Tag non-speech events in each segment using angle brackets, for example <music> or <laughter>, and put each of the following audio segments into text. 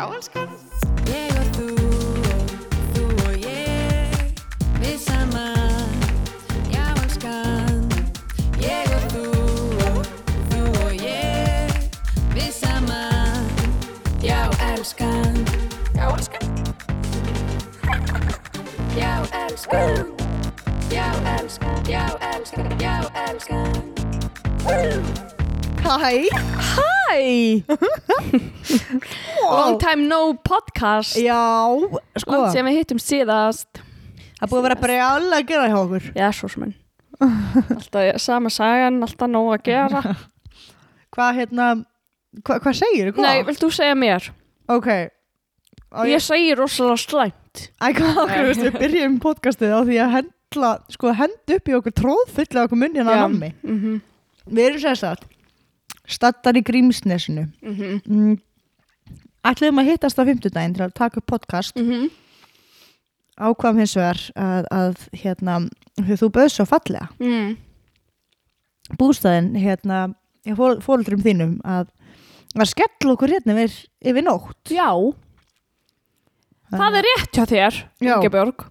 Já, elskan. Ég og þú og þú og ég Við saman Já, elskan. Ég og þú og þú og ég Við saman Já, elskan. Já, elskan. Já, elskan. Já, elskan. Já, elskan. Já, elskan. Hæ? Hæ <laughs> Long time no podcast. Já, sko. Langt sem við hittum síðast. Það er búið að vera brjála að gera hjá okkur. Já, svo sem enn Alltaf sama sagan, alltaf nóg að gera. <laughs> Hvað hérna hva, Hvað segir þú? Nei, vilt þú segja mér? Ok. Á Ég segi rosalega slæmt. Æ, hvað okkur, veistu, við byrjum podcastið á því að hendla, sko, hend upp í okkur tróðfulla okkur munni hérna á nammi. mm -hmm. Við erum sér satt, stattar í Grímsnesinu. Mm -hmm. Mm, ætluðum að hittast á fimmtudaginn til að taka upp podcast. Mm Ákvam hins vegar að, að hérna, þú bauð svo fallega. -hmm. Bústæðin, hérna, fóruldrum þínum að að skella okkur hérna yfir, yfir nótt. Já, það er rétt hjá þér. Ingebjörg <laughs>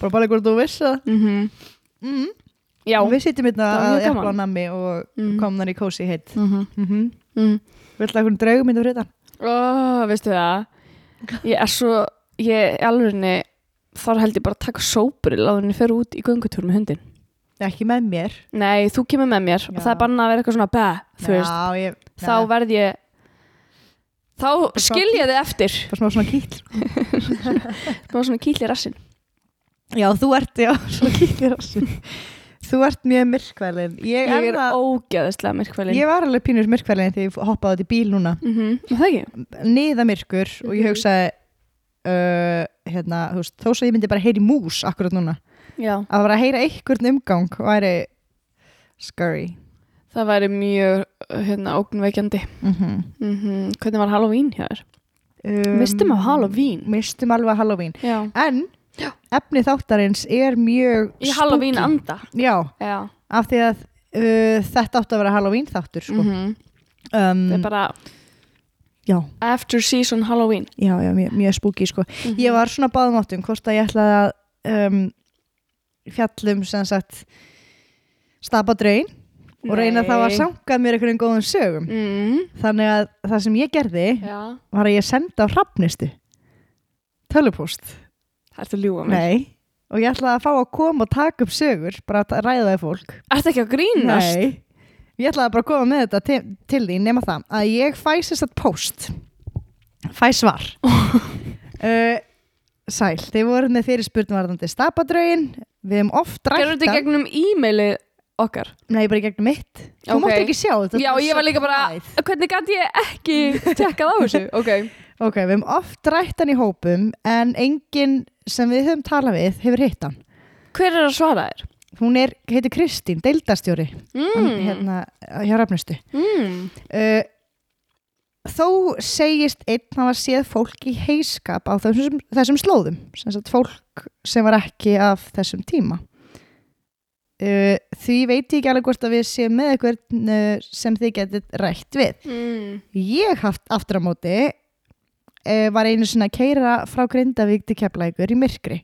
Bara bara hvort þú vissi það. mm -hmm. Mm. Já Við sittum hérna að epla nammi og Mhm. komum í kósi heitt. mm -hmm. Mm mm. Viltu að hvernig draugum myndu fyrir þetta? Ó, veistu það Ég er svo Ég alveg þar held ég bara að taka sóbril á henni fer út í göngutúr með hundin Ekki með mér. Nei, þú kemur með mér og Já. það er banna að vera eitthvað svona bæ, þú veist, Já, ég... þá verð ég þá skil ég þið eftir Bara svona kýll. <laughs> bara svona kýll í rassin Já, þú ert, já, svona kýll í rassin. <laughs> þú ert mjög myrkvælin. Ég, Ég er það, ógeðislega myrkvælin ég var alveg pínur myrkvælin þegar ég hoppaði út í bíl núna. mm -hmm. Niða myrkur og ég Mhm. hugsaði, uh, hérna, veist, þó svo ég myndi bara heyri mús akkurat núna. Já Að bara heyra einhvern umgang væri scary. Það væri mjög hérna, ógnveikjandi Mm mm Hvernig var Halloween hjá þér? um, Mistum á Halloween Mistum alveg að Halloween. Já En efni þáttarins er mjög Í Halloween spooky. anda. Já, Já. Af því að uh, þetta átti að vera Halloween þáttur sko. mm um, Það er bara já, after season Halloween. Já, já, mjög, mjög spooky sko. Mhm. ég var svona báðum áttum hvort að ég ætlaði að um, fjallum sem sagt stapa draun og reyna þá að sanga mér einhverjum góðum sögum. Mm. þannig að það sem ég gerði Já. var að ég senda á hrafnistu tölupúst Það ertu að ljúga mig nei. Og ég ætlaði að fá að koma og taka upp sögur bara að ræða það fólk. Ertu ekki að grínast? Nei, ég ætlaði bara að koma með þetta til, til því nema það að ég fæ sér satt post fæ svar. Uh, <laughs> Sæl, þið voru með fyrirspurning varðandi stapadrögin. Við hefum oft Gerðu þetta í rætt gegnum e-mailið okkar? Nei, bara í gegnum mitt. Þú Ok. mátt ekki sjá þetta Já, ég var líka bara Hvernig gæti ég ekki <laughs> tekkað á þessu? Ok. Ok, við hefum oft rætt hann í hópum en enginn sem við höfum talað við hefur hitt hann Hver er að svara þér? Hún er, heitir Kristín, deildastjóri Mm. hérna hjá Rafnustu Mm. uh, þó segist einn hafa séð fólk í heiskap á þessum, þessum slóðum sem sagt fólk sem var ekki af þessum tíma uh, því veit ég ekki alveg hvort að við séum með eitthvað uh, sem þið getið rætt við Mm. ég haft aftur á móti uh, var einu svona að keira frá Grindavík til Keflækur í myrkri.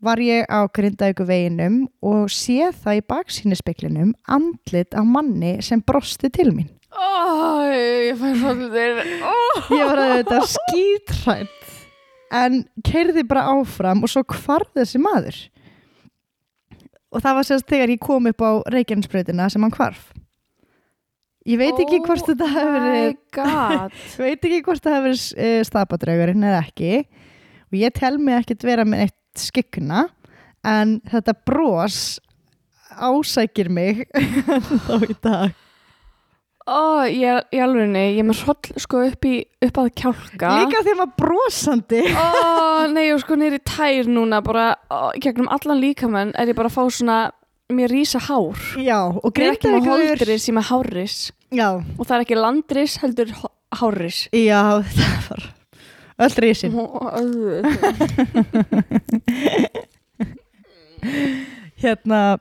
Var ég á Grindavíku veginum og sé það í baksýnispeklinum andlit á manni sem brosti til mín. Ó, ég oh. ég var að þetta skítrætt en keirði bara áfram og svo hvarð þessi maður. Og það var sérst þegar ég kom upp á Reykjanesbrautina sem hann hvarf <laughs> ég veit ekki hvort þetta hefur verið Oh veit ekki hvort það hefur verið stapadraugurinn eða ekki. Og ég tel mig ekkert vera með eitt skikna en þetta bros ásækir mig <laughs> þá í dag. Ó, ég, ég alveg nei, ég er með svolítið sko upp, í, upp að kjálka. Líka að maður brosandi. Ó, nei, og sko neyri tær núna bara, ó, gegnum allan líkamenn er ég bara að fá svona mér rísa hár. Já og er Grindavíkur holdris, ég er með hárris. Já, og það er ekki landris, heldur há- hárris. Já <laughs> það var öll risin. <laughs> Hérna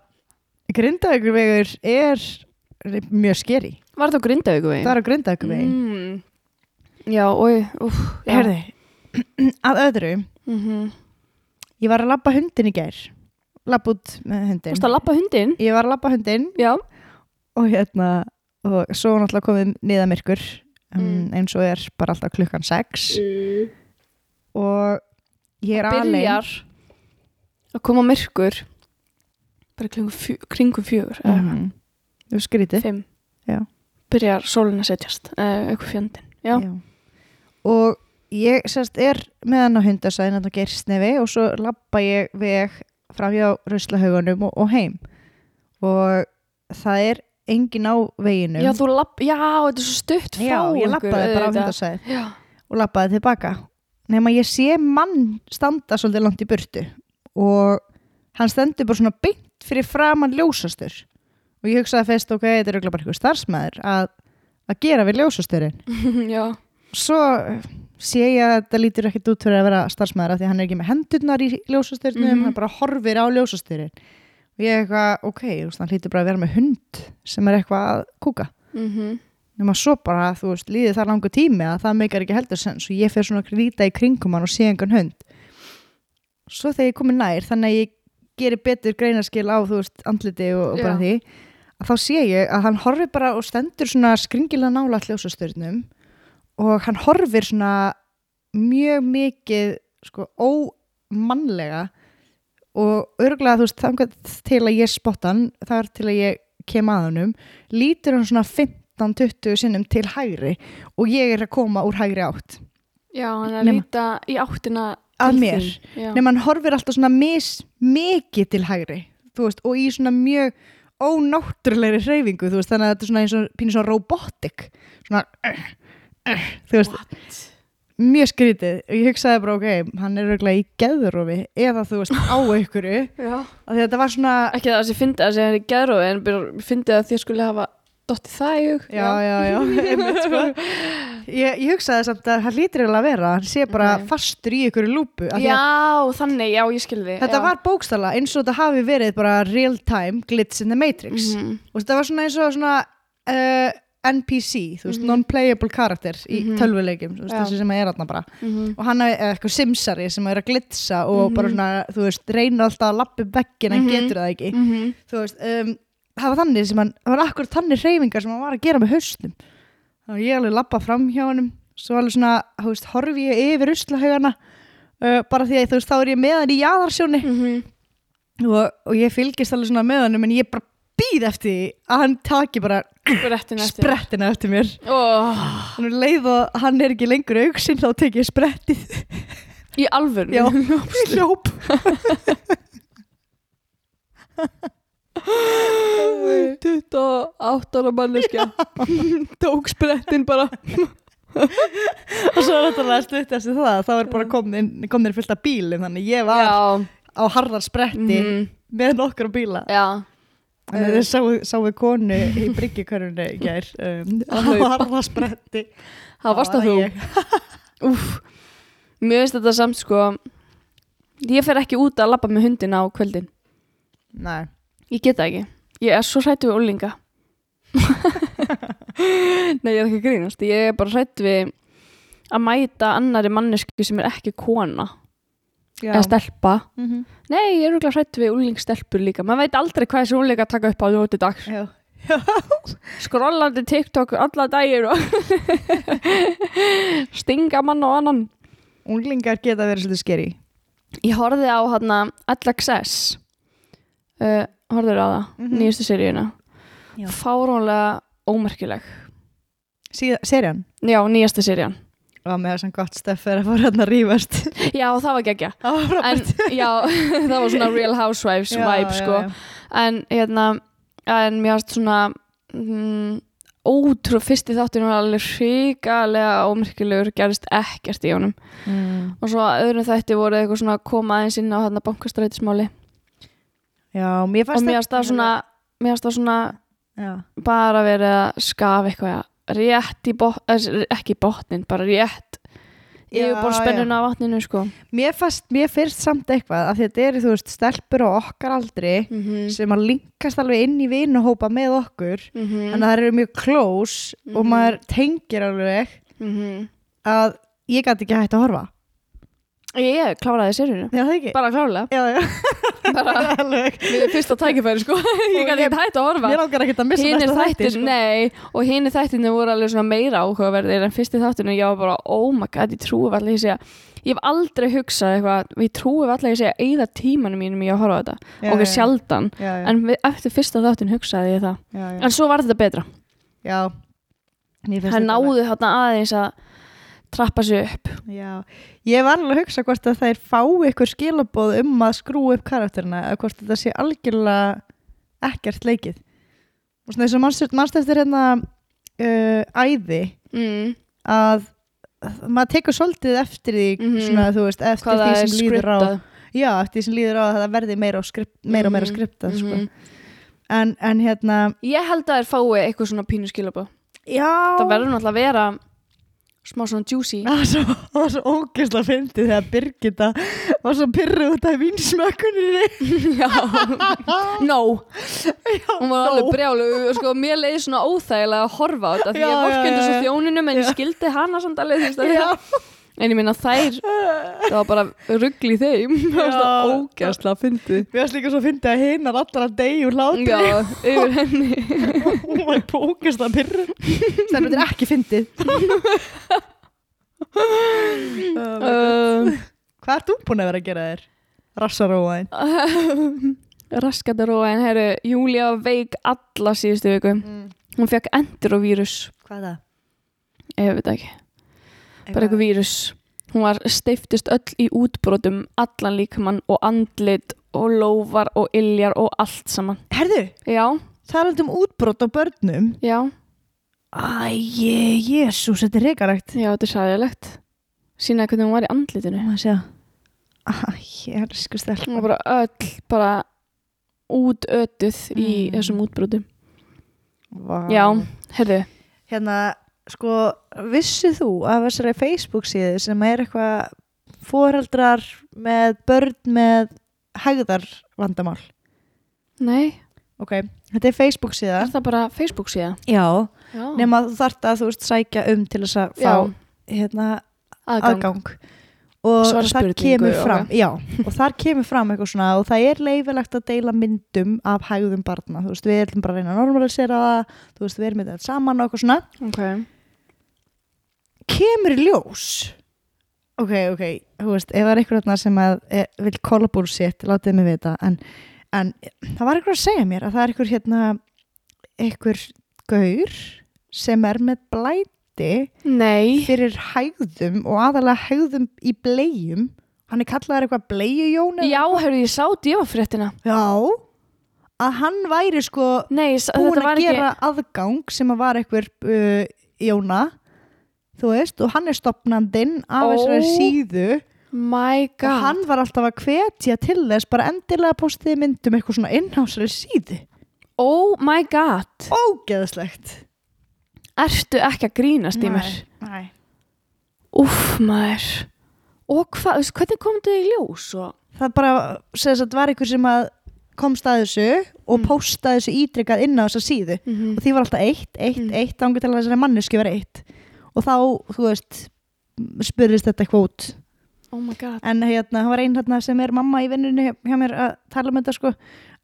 Grindavíkurvegur er mjög skeri Var það á Grindavíku veginn? það er á Grindavíkurvegin mm. Já, já. Herði, <clears throat> að öðru. Mhm. ég var að labba hundin í gær labba út með Þú hundin veist að lappa hundin? ég var að labba hundin Já. Og hérna og svo náttúrulega komið niða myrkur um, Mm. eins og er bara alltaf klukkan 6 og ég er alveg Byrjar að koma myrkur bara kringum, fjö, kringum fjögur eða mm -hmm. þú skrítið. Fimm. Já. Byrjar sólin að setjast eða eitthvað fjöndin Já, Já. og ég sérst er með hann á hundasæðin að það gerst nefi og svo labba ég veg fram hjá ruslahaugunum og, og heim. Og það er engin á veginum. Já lapp, já, þetta er svo stutt frá Já, ég labbaði bara á hundasæð og labbaði tilbaka. Nema ég sé mann standa svolítið langt í burtu. Og hann stendur bara svona beint fyrir framann ljósastur. Og ég hugsaði fyrst ok, þetta er bara eitthvað starfsmæður að, að gera við ljósasturinn <laughs> já, svo sé ég að þetta lítur ekkert út fyrir að vera starfsmæður af því að hann er ekki með hendurnar í ljósasturnum Mhm. hann bara horfir á ljósasturinn og ég eitthvað, ok, veist, hann hlýtur bara að vera með hund sem er eitthvað að kúka mhm nema svo bara, þú veist, líði það langu tími að það meikar ekki heldur sens og ég fer svona að líta í kringum hann og sé einhvern hund svo þegar ég komi nær þannig að ég gerir betur greinarskil á, þú veist, andliti og, og bara Já. því að þá sé ég að hann horfir bara og stendur svona skringilega nála hljósastörnum og hann horfir svona mjög mikið sko ómannlega og örgulega þú veist þangað til að ég spotta hann þar til að ég kem að honum lítur hann svona 15-20 sinnum til hægri og ég er að koma úr hægri átt Já, hann er að líta í áttina Að mér. nema hann horfir alltaf svona mis mikið til hægri veist, og í svona mjög ónáttúrulegri hreyfingu þú veist, þannig að þetta er svona eins og pínir svona robotic svona uh, þú veist, What? mjög skrítið. Og ég hugsaði bara ok, hann er örgulega í geðurofi eða þú veist, á <laughs> einhverju. Já. Að þetta var svona Ekki það að ég fyndi að það er í geðrófi en bara fyndi að þið skulle hafa dottið það í hug. Já, já, já, <laughs> einmitt, sko. ég, ég hugsaði samt að hann lítur eiginlega að vera hann sé bara Ok. fastur í einhverju lúpu því að Já, þannig, já, ég skilði þetta var bókstala eins og þetta hafi verið bara real time glitch in the matrix. Mm og þetta var svona eins og svona uh, NPC, þú veist, Mhm. non-playable karakter í Mhm. tölvuleikjum, þú veist, Já. þessi sem er þarna bara -hmm. og hann er eitthvað simsari sem er að glitsa og Mhm. bara svona, þú veist, reynir alltaf að lappa upp veggin en Mhm. getur það ekki -hmm. þú veist, um, það var þannig sem hann það var akkur þannig reyfingar sem hann var að gera með haustum að ég alveg lappa fram hjá honum svo alveg svona, þú veist, horfi ég yfir uslahaugana uh, bara því að þú veist, þá er ég með hann í jaðarsjóni -hmm. og, og ég fylgist alveg svona með honum en ég bara býð eftir að hann taki bara Brettin eftir sprettina eftir mér. Oh, þannig að leið og hann er ekki lengur auksinn þá tek ég sprettið. Í alvöru Já, <laughs> hljóp. 28 ára manneskja. Tók sprettin bara. <laughs> Og svo er þetta alveg stutt eftir það. Þá er bara komin, fullt af bílum þannig ég var Já, á harðar spretti mhm, með nokkra bíla. Já þannig að þið sáu, sáu konu í bryggjukörunni í gær um, <laughs> á spretti Það varst að þú. <laughs> mér finnst þetta samt sko Ég fer ekki út að labba með hundin á kvöldin. Nei, Ég get það ekki. Ég er svo hrættu við úlinga <laughs> Nei, ég er ekki grínast. Ég er bara hrættu við að mæta annari mannesku sem er ekki kona já. Eða stelpa. Mhm. Nei, ég er rúglega hrættu við úlingstelpur líka. Maður veit aldrei hvað þessi úlinga taka upp á ljóti dags. Já. <laughs> skrollandi TikTok alla dagir og <laughs> stinga mann og annan. Unglingar geta verið svolítið skeri Ég horfði á hérna All-Access uh, Horfður á það, Mhm. nýjustu seríuna. Já. Fáránlega ómerkileg. Serjan Já, nýjasta serían og með þess að gott stöff er að fara hérna að rífast. Já, það var geggja Það var En frábært. já, <laughs> það var svona <laughs> Real Housewives Já, vibe já, sko. já. En hérna En mér varst svona mm, Ótrú, fyrsti þáttur var alveg hrikalega ómerkilegur gerist ekkert í honum. Mm. og svo að öðrum þætti voru eitthvað svona að koma aðeins inn á hérna bankastrætismáli. Já, mér og fannst mér varst það svona mér varst það svona bara verið að skafa eitthvað rétt í botnin, ekki í botnin bara rétt Já, yfirbór spennuna af vatninu sko mér fannst, mér fyrst samt eitthvað að þetta eru, þú veist, stelpur á okkar aldri mm -hmm. sem að linkast alveg inn í vinuhópa með okkur Mm þannig að það eru mjög close og Mhm. maður tengir alveg -hmm. að ég gæti ekki hægt að horfa Ég kláraði sérinu Já, það ekki? Bara klárlega. Já, já, <laughs> Bara við fyrsta tækifæri sko. Ég gæti ekki hægt að horfa. Mér langar ekkert að missa Hinir næsta þætti sko. nei Og hinir þættirnir voru alveg svona meira áhugaverðir En fyrsti þáttinu ég var bara Oh my god, ég trúi allir ég segja Ég hef aldrei hugsað eitthvað Ég trúi allir ég segja Eða tímanum mínum í að horfa á þetta. Og sjaldan. Já, já, En eftir fyrsta þáttin hugsaði ég það. Já. En svo var þetta betra trappa sig upp Já, ég var alveg að hugsa hvort að þær fá ykkur skilabóð um að skrúa upp karakterina eða hvort þetta sé algjörlega ekkert leikið og svona þess að mannst, mannst eftir hérna uh, æði mm. að maður tekur svolítið eftir því Mhm. svona, þú veist, eftir Hvað því sem líður á já, eftir því sem líður á að það verði meira og, skript, meira, og meira Mhm, skriptað sko. mhm. en, en hérna Ég held að þær fái eitthvað svona pínu skilabóð já, Það verður náttúrulega að vera smá svona juicy. Það var svo, það var svo ógeðslega fyndið þegar Birgitta var svo pyrruð út af vinsmökkunni Já, no. Já, Hún var alveg brjálu sko, Mér leiði svona óþægilega að horfa á þetta Því Já, ég já, svo þjóninum En ég skildi hana samt alveg veist, að- En ég minna þær Það var bara ruggli í þeim. <laughs> Það var svona Já. ógæðslega fyndið. Við varst líka svo fyndið að hinnar allar að degi úr hlátri. Já, yfir henni. <laughs> Hún var på ógeðslega pyrruð þetta er ekki fyndið. <laughs> Um, hvað ert þú búin að vera að gera þér? rassaróaðin Raskatar og en herru Júlia var veik alla síðustu viku. Mm. Hún fekk endurovírus hvað er það? Ég veit ekki bara eitthvað vírus. Hún var steiftist öll í útbrotum allan líkamann og andlit og lófar og iljar og allt saman. Herðu, já, það er alltaf um útbrot á börnum. Já, æje, jésús, þetta er reikarlegt já, þetta er sæðilegt sínaði hvernig hún var í andlitinu. Má að segja Æ, elsku stelpa hún var bara öll bara útötuð í Mm. þessum útbrotum. Vá. já, heyrðu, Hérna, sko, vissið þú af þessari Facebook síðu sem er eitthvað foreldrar með börn með hægðar vandamál? Nei. Ok, þetta er Facebook síða. Er það bara Facebook síða? Já, já, nema þú þarft að þú veist sækja um til þess að fá hérna, aðgang, aðgang. Og það kemur fram já, og þar kemur fram eitthvað svona og það er leifilegt að deila myndum af hægðum barna, þú veist, við erum bara að reyna að normalisera það, þú veist, við erum með þetta saman og eitthvað svona, ok kemur ljós. Ok, ok, þú veist ef það er þarna sem að e, vil kolla búr sitt, látið mig vita en, en það var eitthvað að segja mér að það er eitthvað hérna eitthvað gaur sem er með blæti nei, fyrir hægðum og aðalega hægðum í bleium. Hann er kallaður eitthvað bleiujón já, heyrðu, ég sá djöfafréttina. Já að hann væri sko nei, ég búin að var ekki gera aðgang sem að var eitthvað uh, Jóna þú veist og hann er stopnandinn af þessari síðu my og hann var alltaf að hvetja til þess bara endilega postiði myndum eitthvað svona inn á þessari síðu Oh my god ógeðslegt Ertu ekki að grínast í mér? nei. Úff maður Og hvað, hvernig kom þetta í ljós? Og... það bara segðist að það var eitthvað sem að komst að þessu og Mm. postaði þessu ítrykkað inn á þessa síðu Mm og því var alltaf eitt, eitt, Mm. eitt ángur til að þessari manneski var eitt og þá, þú veist spurðist þetta eitthvað út Oh my god. En hérna, það var einn hérna sem er mamma í vinnunni hjá, mér að tala um þetta sko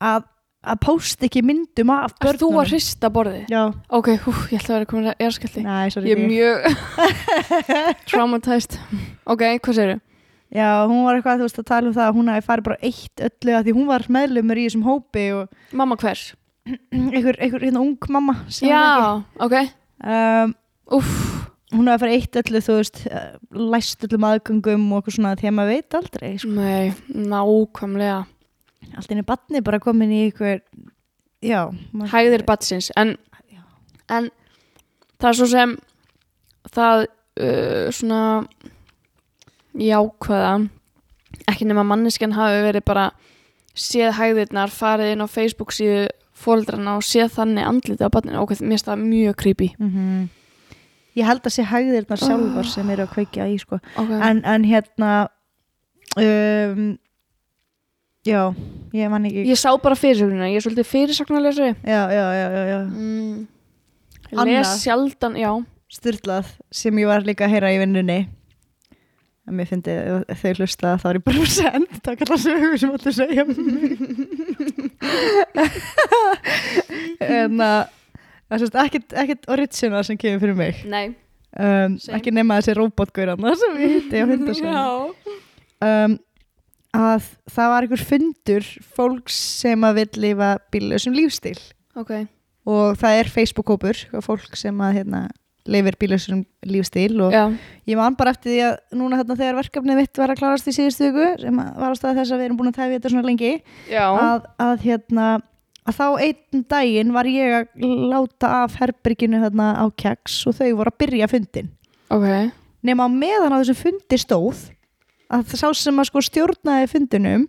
að, að posta ekki myndum af Er þú að hrista borðið? Já, Ok, hú, ég ætla að vera komin að erskjaldi næ, sorry Ég er mjög <laughs> traumatized. Ok, hvað segirðu? Já, hún var eitthvað, þú veist, að tala um það að hún hafi farið bara eitt öllu að því hún var meðlumur í þessum hópi og Mamma hvers? einhver, einhver hérna ung mamma Já, ok. Um, Úff, hún hafi farið eitt öllu, þú veist eh, læst öllum aðgöngum og eitthvað svona því að maður veit aldrei, sko. nei, nákvæmlega allt inn í batni bara komin í einhver já, Hægðir batsins En, en það er svo sem það uh, svona jákvæða ekki nema manneskjan hafi verið bara séð hægðirnar, farið inn á Facebook síðu fóreldrana og séð þannig andliti á barninu og mér finnst það mjög creepy Mhm. Ég held að sé hægðirnar Oh. sjálfar sem eru að kveikja í sko. okay. en, en hérna um, já ég man ekki ég sá bara fyrirsögnuna, ég er svolítið fyrirsögnarlesari já, já, já, já, já. mm. Les sjaldan, já styrlað sem ég var líka að heyra í vinnunni að mér fyndi ef þau hlusta þá er ég bara að senda takk allar sögur sem allir segja en <laughs> <laughs> að það er ekkert, original sem kemur fyrir mig. Nei. Um, ekki nema þessi robotgauranna sem ég hitti á <laughs> hundasögum um, að það var einhver fundur fólks sem að vill lifa bílausum lífstíl. Ok. Og það er Facebook-hópur og fólk sem að hérna, lifir bílausum lífstíl og Já. ég man bara eftir því að núna hérna, þegar verkefnið mitt var að klárast í síðustu viku sem var á staði þess að við erum búin að tefja þetta svona lengi Já. að, að hérna að þá einn daginn var ég að láta af herberginu hérna á keks og þau voru að byrja fundin Ok. Nema á meðan á þessu fundi stóð að það sá sem að sko stjórnaði fundinum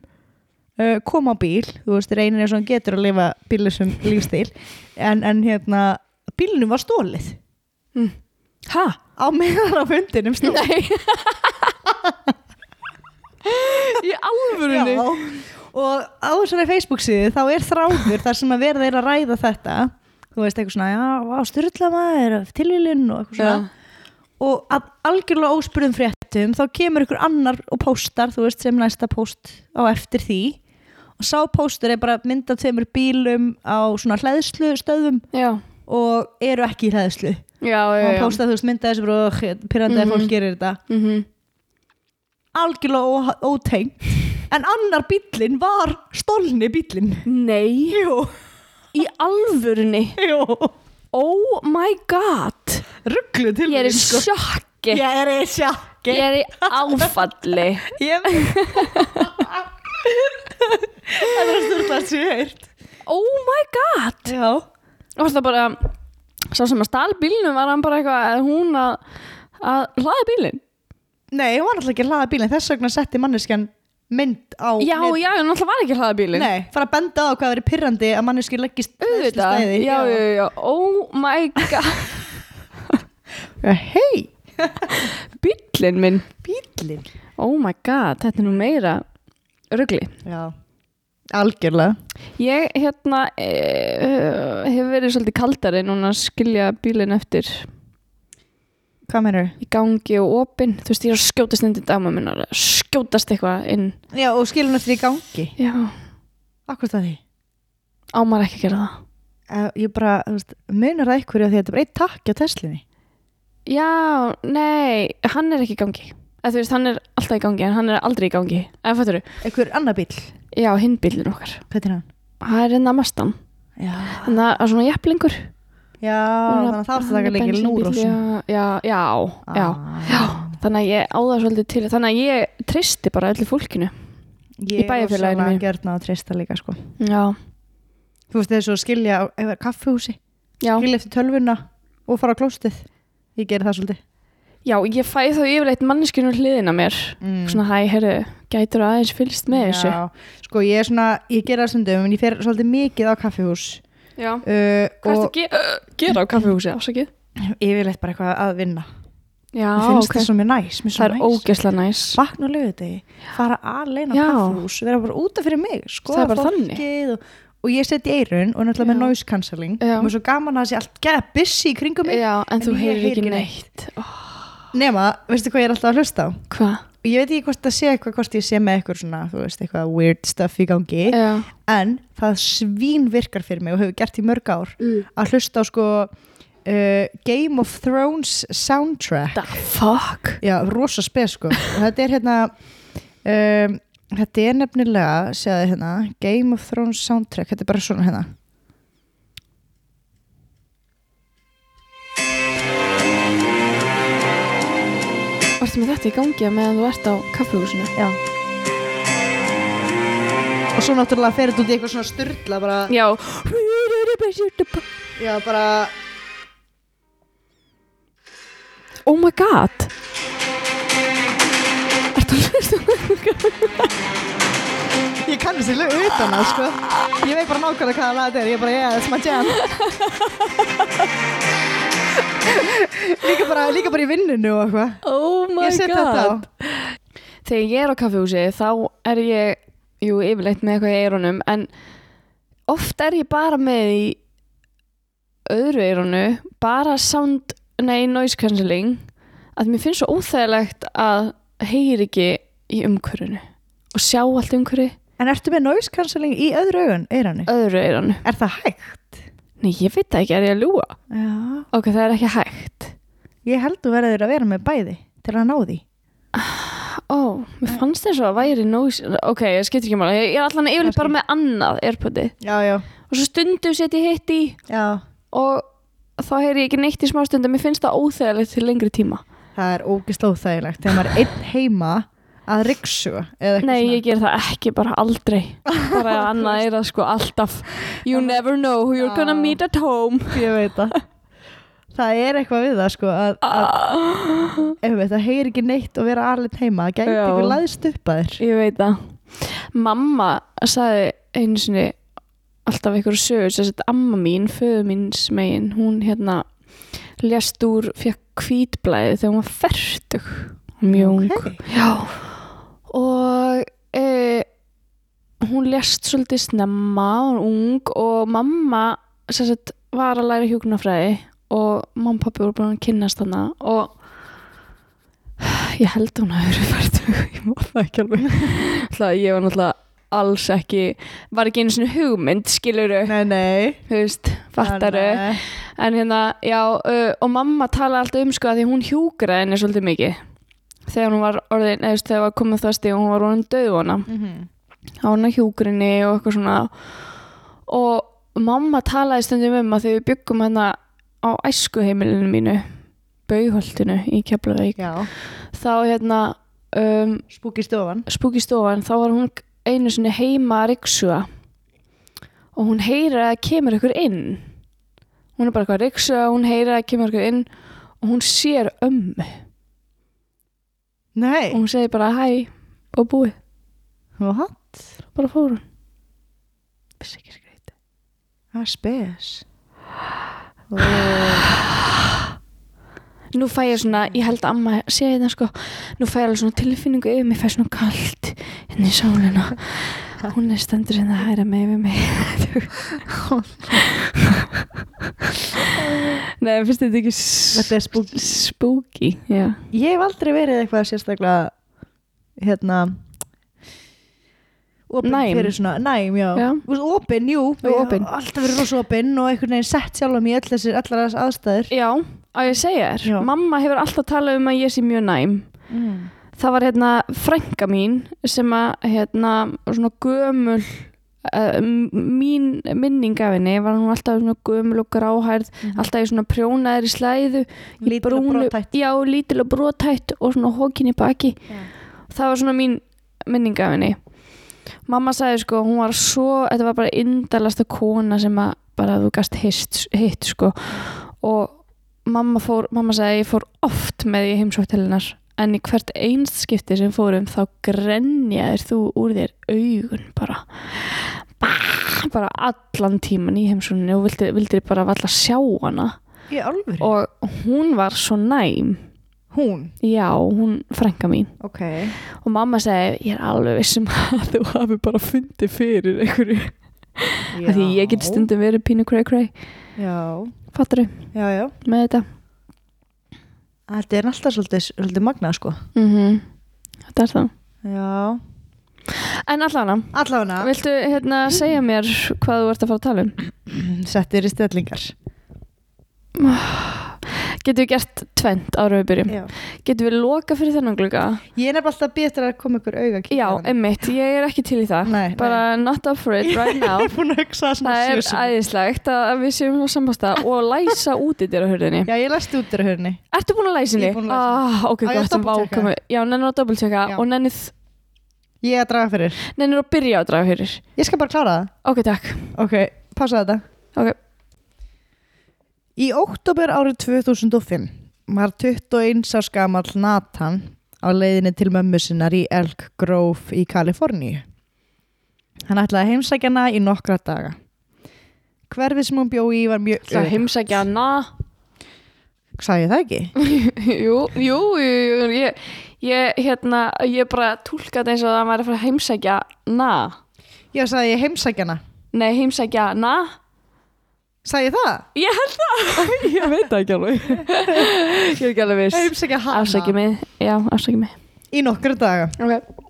uh, kom á bíl, þú veist, reynir eins og hann getur að lifa bílusum lífstíl en, en hérna bílunum var stólið Ha? á meðan á fundinum stóð. Nei. <laughs> Í alvörunni? Já, og á þessari Facebook síðu þá er þráður þar sem að verða er að ræða þetta. Þú veist, eitthvað svona, já, styrla maður tilvílinn og eitthvað svona. Og að algjörlega óspurðum fréttum þá kemur ykkur annar og póstar þú veist sem næsta póst á eftir því. Og sá póstur er bara myndað tveimur bílum á svona hlæðslu stöðum Já. og eru ekki í hlæðslu Já, og já, já póstað þú veist myndað þessu bara pyrrandi að Mhm. fólk gerir þetta. Mhm. algjörlega ó- ótengt en annar bílinn var stolni bílinn Nei. Jú, Í alvörunni? Jú. Oh my god. Rugglu til Ég er í sko. sjokki. Ég er í sjakki Ég er í áfalli. <laughs> Ég Það sem ég heirt Oh my god. Já. Og það bara Sá sem að stál bílnum var hann bara eitthvað að hún að, að hlaða bílinn? Nei, hún var alltaf ekki að hlaða bílinn. Þess vegna setti manneskjan mynd á Já, net- já, en alltaf var ekki að hlaða bílinn Nei, fara að benda á hvað verið pyrrandi að manneskjan leggist Auðvitað, hleðslustæði. já, já, já, oh my god. Já Hei, Bílinn minn, bílinn oh my god, þetta er nú meira rugli Já, algjörlega. Ég, hérna, e, hefur verið svolítið kaldari núna að skilja bílinn eftir Hvað meinur? í gangi og opinn, þú veist, ég er að skjótast inn til dama minna, skjótast eitthvað inn. Já, og skilur hann eftir í gangi. Já, Akkur það? Því ámar ekki að gera það? Uh, Ég bara, þú veist, munar það af því að þetta er bara eitt takk á Teslinni Já, nei, hann er ekki í gangi. Eða þú veist, hann er alltaf í gangi en hann er aldrei í gangi, eða fattur þú? Einhver annar bíl, Já, hinn bílinn okkar. Hvað er hann? Það er enn að mastan, Já, en það er svona jafnlingur já þannig að það er það líkil núr já, já, já, já, Ah. já. Þannig að ég á það svolítið til þannig að ég tristi bara öllu fólkinu Ég bæjarfélaginu mínu. er gjörna að treysta líka sko. Já, Þú veist þessu að skilja er kaffihúsi. Já, skilja eftir tölvuna og fara á klóstið Ég ger það svolítið. Já, ég fæ þá yfirleitt manneskinu hliðina mér. Mm. svona, hæ, herru, gætur aðeins fylgst með þessu? Já, sko ég er svona, ég ger það stundum en ég fer svolítið mikið á kaffihús Já, uh, hvað ertu og að ge gera á kaffehúsi, ásakið? yfirleitt bara eitthvað að vinna. Já, Mér finnst ok, það svo mjög næs, mér það er svo ógesla næs. Vakna og lögudegi, fara alveg á Já. kaffihús, vera bara útaf fyrir mig skoða er fólkið og, og ég seti í eirun og náttúrulega með noise cancelling. Og er svo gaman að það sé allt geða busy í kringum mig. Já, en, En þú heyrir heyri ekki neitt, Ó, nema, veistu hvað ég er alltaf að hlusta á? Hvað? Ég veit ekki hvort það sé eitthvað hvort ég sé með eitthvað svona, þú veist, eitthvað weird stuff í gangi. Já, en það svín virkar fyrir mig og hefur gert í mörg ár Mm. að hlusta á sko uh, Game of Thrones soundtrack. The fuck? Já, rosa spes sko. <laughs> Og þetta er hérna um, þetta er nefnilega, séðu hérna Game of Thrones soundtrack, þetta er bara svona hérna Varstu með þetta í gangi meðan þú ert á kaffehúsinu? já. Og svo náttúrulega fer þetta út í eitthvað svona styrla bara, Já. Já bara Oh my god. Ertu að hlusta? ég kann þessi lög utan að sko. Ég veit bara nákvæmlega hvaða lag þetta er. Ég er bara, yeah, that's my jam <laughs> <laughs> líka bara, líka bara í vinninu og eitthvað Oh my ég set þetta á Þegar ég er á kaffehúsi þá er ég Jú, yfirleitt með eitthvað í eyrunum En oft er ég bara með í öðru eyrunu bara sound nei, noise cancelling að mér finnst svo óþægilegt að heyri ekki í umhverfinu og sjá allt umhverfi En ertu með noise cancelling í öðru eiranu? öðru eiranu. Er það hægt? Nei, ég veit það ekki, er ég að ljúga? Já. Ok, það er ekki hægt. Ég held þú verður að vera með bæði til að ná því. Ó, mér fannst þess að væri noise, ok, ég skiptir ekki mála, ég er allan yfirleitt bara með annað airpodi Já, já. og svo stundum set ég hitt í Já. og þá heyri ég ekki neitt í smá stundum, mér finnst það óþægilegt til lengri tíma. Það er ógist óþægilegt þegar maður er einn heima að eitthvað Nei, svona. ég ger það ekki, bara aldrei. Bara <laughs> annað er það sko alltaf. You never know who you're gonna Já. meet at home. <laughs> Ég veit það. Það er eitthvað við það sko að, að ef við það heyri ekki neitt og vera alveg heima, það gæti ykkur laðist upp að þér. Ég veit það. Mamma sagði einu sinni alltaf einhverju sögur, þess að amma mín, föðu míns megin, hún hérna lést úr, fekk hvítblæði þegar hún var fertug. Mjög ung. Ok. Já. Og e, hún lést svolítið snemma, hún var ung og mamma sagt, var að læra hjúknafræði og mamma og pappi voru búin að kynnast hana og ég held að hún hafi verið fertug, ég má það ekki alveg. <laughs> Ég var náttúrulega alls ekki, var ekki einu svona hugmynd, skiluru, Nei, nei. þú veist, fattaru. Nei. En hérna, já, og mamma talaði alltaf um sko að því hún hjúkraði henni svolítið mikið. Þegar hún var orðin, eða þegar var komið það stíð og hún var orðin döðvona. Mhm. Á henni hjúkrinni og eitthvað svona. Og mamma talaði stundum um að þegar við byggum hérna á æskuheimilinu mínu, Bauholtinu í Keflavík, þá hérna, um, Spúki stofan. spúki stofan, þá var hún einu sinni heima að ryksuga og hún heyrir að kemur ykkur inn hún er bara eitthvað að ryksuga hún heyrir að kemur ykkur inn og hún sér ömmu Nei. og hún segir bara hæ og búið, What? bara fór hún vissi ekki skreiti Það er spes. <sighs> Nú fæ ég svona, ég held að amma sé þetta sko, nú fæ ég alveg svona tilfinningu yfir mig fæ svona kalt inn í sálina hún er stendur hérna að hæra mig við mig Nei, finnst þetta ekki Þetta er spooky. spooky. Ég hef aldrei verið eitthvað sérstaklega hérna opinn Næm. fyrir svona, næm, já, Já. Opinn, jú, opin. alltaf verið rosa opinn og einhvern veginn sett sjálf öll þessir allar þess aðstæður já, að ég segja þér mamma hefur alltaf talað um að ég sé mjög næm mm. Það var hérna frænka mín sem að hérna svona gömul uh, mín minning af henni var hún alltaf svona gömul og gráhærð alltaf í svona prjónaðir í slæðu. Lítil og brothætt. já, lítil og brotætt og svona hókin í baki Já. það var svona mín minning af henni mamma sagði sko, hún var svo þetta var bara indalasta kona sem að bara þú gast hitt, hitt sko og mamma fór mamma sagði ég fór oft með í heimsóttelinnar en í hvert einst skipti sem fórum þá grenjaðir þú úr þér augun bara. Bara, bara allan tíman í heimsóninni og vildi, vildi bara valla sjá hana. Og hún var svo næm. Hún? já, hún frænka mín. Ok. og mamma segi, ég er alveg vissum að þú hafi bara fundið fyrir einhverju. Því ég get stundum verið pínu cray cray. Já, fattur já. með þetta Þetta er alltaf svolítið, svolítið magnað, sko. mm þetta er það Já. en allavega, Allavega, viltu hérna segja mér hvað þú ert að fara að tala um settir í stellingar. Getum við gert tvent ára við byrjum Já. getum við loka fyrir þennan glugga Ég er nefnilega alltaf betur að koma ykkur auga að já, emmitt, ég er ekki til í það Nei, bara not up for it right <laughs> now Ég er búin að hugsa það svona það er æðislegt að við séum á samasta og læsa út í dyr á hurðinni Já, ég læsti út þér hörni. Ertu búin að læsa henni? Ég er búin að læsa Ah, ok, að gott, vá, double-checka? komu- Já, nennir að doppeltjekka Já. og nennir, Ég að draga fyrir. nennir að byrja að draga fyrir Ég skal bara klára það. Ok, takk Ok, pása þetta. Ok. Í óttobur árið 2005 var 21 árs gamall Nathan á leiðinni til mömmu sinnar í Elk Grove í Kaliforníu. Hann ætlaði að heimsækja hana í nokkra daga. Hverfið sem hún bjó í var mjög... Það heimsækja hana Sagði ég það ekki? <laughs> Jú, jú, jú, ég, ég, hérna, ég bara túlkaði eins og það að fara að heimsækja na Já, sagði ég heimsækja hana. Nei, heimsækja ég það? Ég held það. <laughs> Ég veit það ekki alveg. Ég er ekki alveg viss. Heimsækja hana. Afsækja mig. Já, afsækja mig. Í nokkru daga. Ok.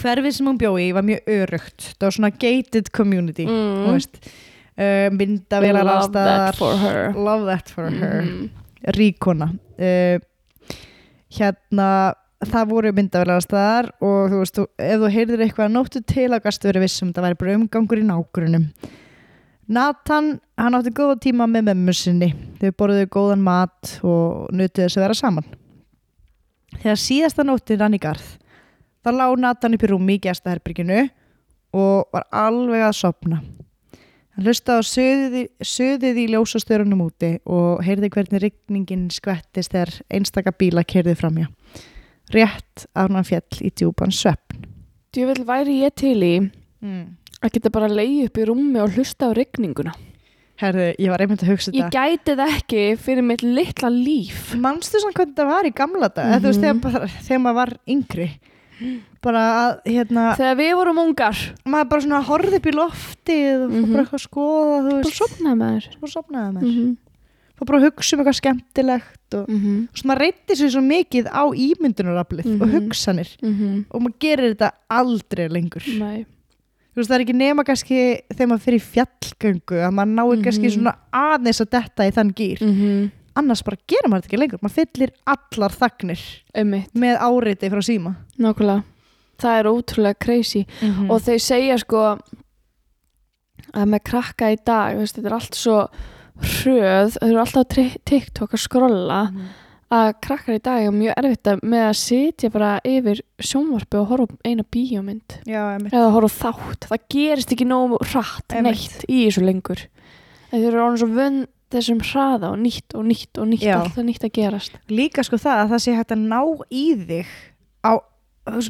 Hverfið sem hún bjói í var mjög örugt Það var svona gated community Mm. Þú veist. Uh, Myndavélar Love that for her. Love that for her. Mhm. Ríkona. Uh, Hérna Það voru myndavélar allstaðar Og þú veist, þú, ef þú heyrðir eitthvað að nóttu til að gastu verið vissum Það væri bara umgangur í nágrunum Nathan, hann átti góða tíma með mömmu sinni. Þau borðuðu góðan mat og nutuðu þess að vera saman. Þegar síðasta nóttin rann í garð, þá lá Nathan upp í rúmi í gestaherbyrginu og var alveg að sopna. Hann hlustaði á söðið, í- söðið í ljósastörunum úti og heyrði hvernig rigningin skvettist þegar einstaka bíla kerði framjá. Rétt að hann fjall í djúpan svefn. Djöfull væri ég til í Mm. Að geta bara leið upp í rúmi og hlusta á rigninguna. Herðu, ég var einmitt að hugsa Ég þetta. gæti það ekki fyrir mitt litla líf. Manstu svona hvernig það var í gamla dag mm -hmm. þú veist, þegar, Mhm. bara, þegar maður var yngri bara að, hérna Þegar við vorum ungar, maður bara svona horfði upp í loftið og fór Mhm. bara eitthvað að skoða þú bara veist, sopnaði með þér. svo sopnaði maður Mm fór bara að hugsa um eitthvað skemmtilegt og -hmm. svo maður reyndi sér svo mikið á ímyndunaraflið og Mhm. hugsanir Mm og maður gerir þetta aldrei lengur Nei. Veist, það er ekki nema kannski þegar maður fyrir fjallgöngu að maður nái Mhm. kannski svona aðeins að detta í þann gýr Mm annars bara gerir maður þetta ekki lengur maður fyllir allar þagnir Einmitt, með áreiti frá síma nákvæmlega. Það er ótrúlega crazy. mm. Og þau segja sko að með krakka í dag, veist, þetta er allt svo hröð, þau eru alltaf á TikTok að skrolla að krakkar í dag er mjög erfitt að- með að sitja bara yfir sjónvarpi og horfa eina bíómynd. Já, eða horfa þátt, það gerist ekki nógu Einmitt. neitt í þessu lengur. En þau eru orðin svo vönn þessum hraða og nýtt og nýtt og nýtt Já. alltaf nýtt að gerast. Líka sko það að það sé hægt að ná í þig á,